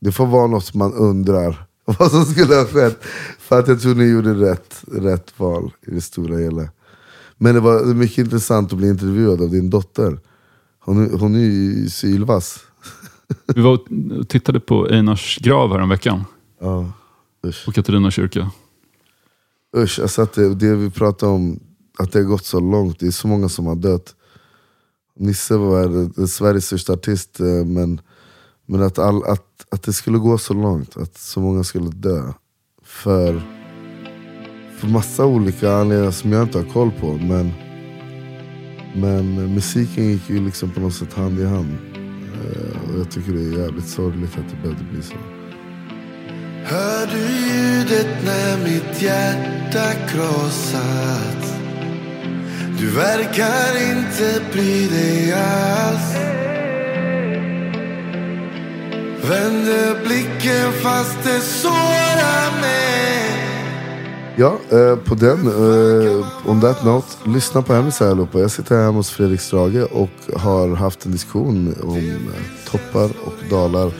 det får vara något man undrar vad som skulle ha skett. För att jag tror ni gjorde rätt, rätt val i det stora hela. Men det var mycket intressant att bli intervjuad av din dotter. Hon, hon är ju sylvass. Vi var och tittade på Einars grav här en veckan Ja, usch. på Katarina kyrka. Usch, alltså att det, det vi pratar om, att det har gått så långt. Det är så många som har dött. Nisse var Sveriges största artist, eh, men, men att, all, att, att det skulle gå så långt. Att så många skulle dö. För, för massa olika anledningar som jag inte har koll på. Men, men musiken gick ju liksom på något sätt hand i hand. Eh, och jag tycker det är jävligt sorgligt att det behövde bli så. Hör du ljudet när mitt hjärta krossas? Du verkar inte bry dig alls Vänder blicken fast det sårar mig Ja, eh, på den, eh, on that note, lyssna på Hemlis här allihopa. Jag sitter här hemma hos Fredrik Strage och har haft en diskussion om eh, toppar och dalar.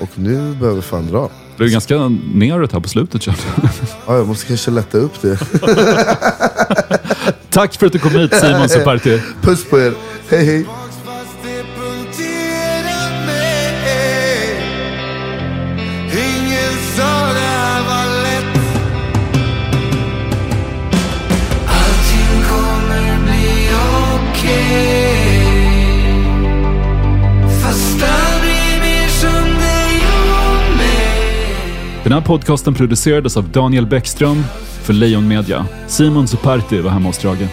Och nu behöver vi fan dra. Det är ganska neråt här på slutet känner jag. Ja, jag måste kanske lätta upp det. Tack för att du kom hit Simon Superti. Puss på er, hej hej! Den här podcasten producerades av Daniel Bäckström för Lejon Media. Simon Superti var hemma hos Drage.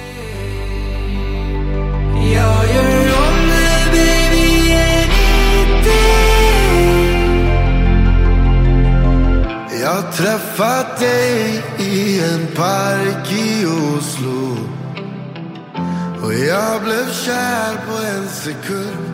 Jag gör om det baby Jag träffat dig i en park i Oslo Och jag blev kär på en sekund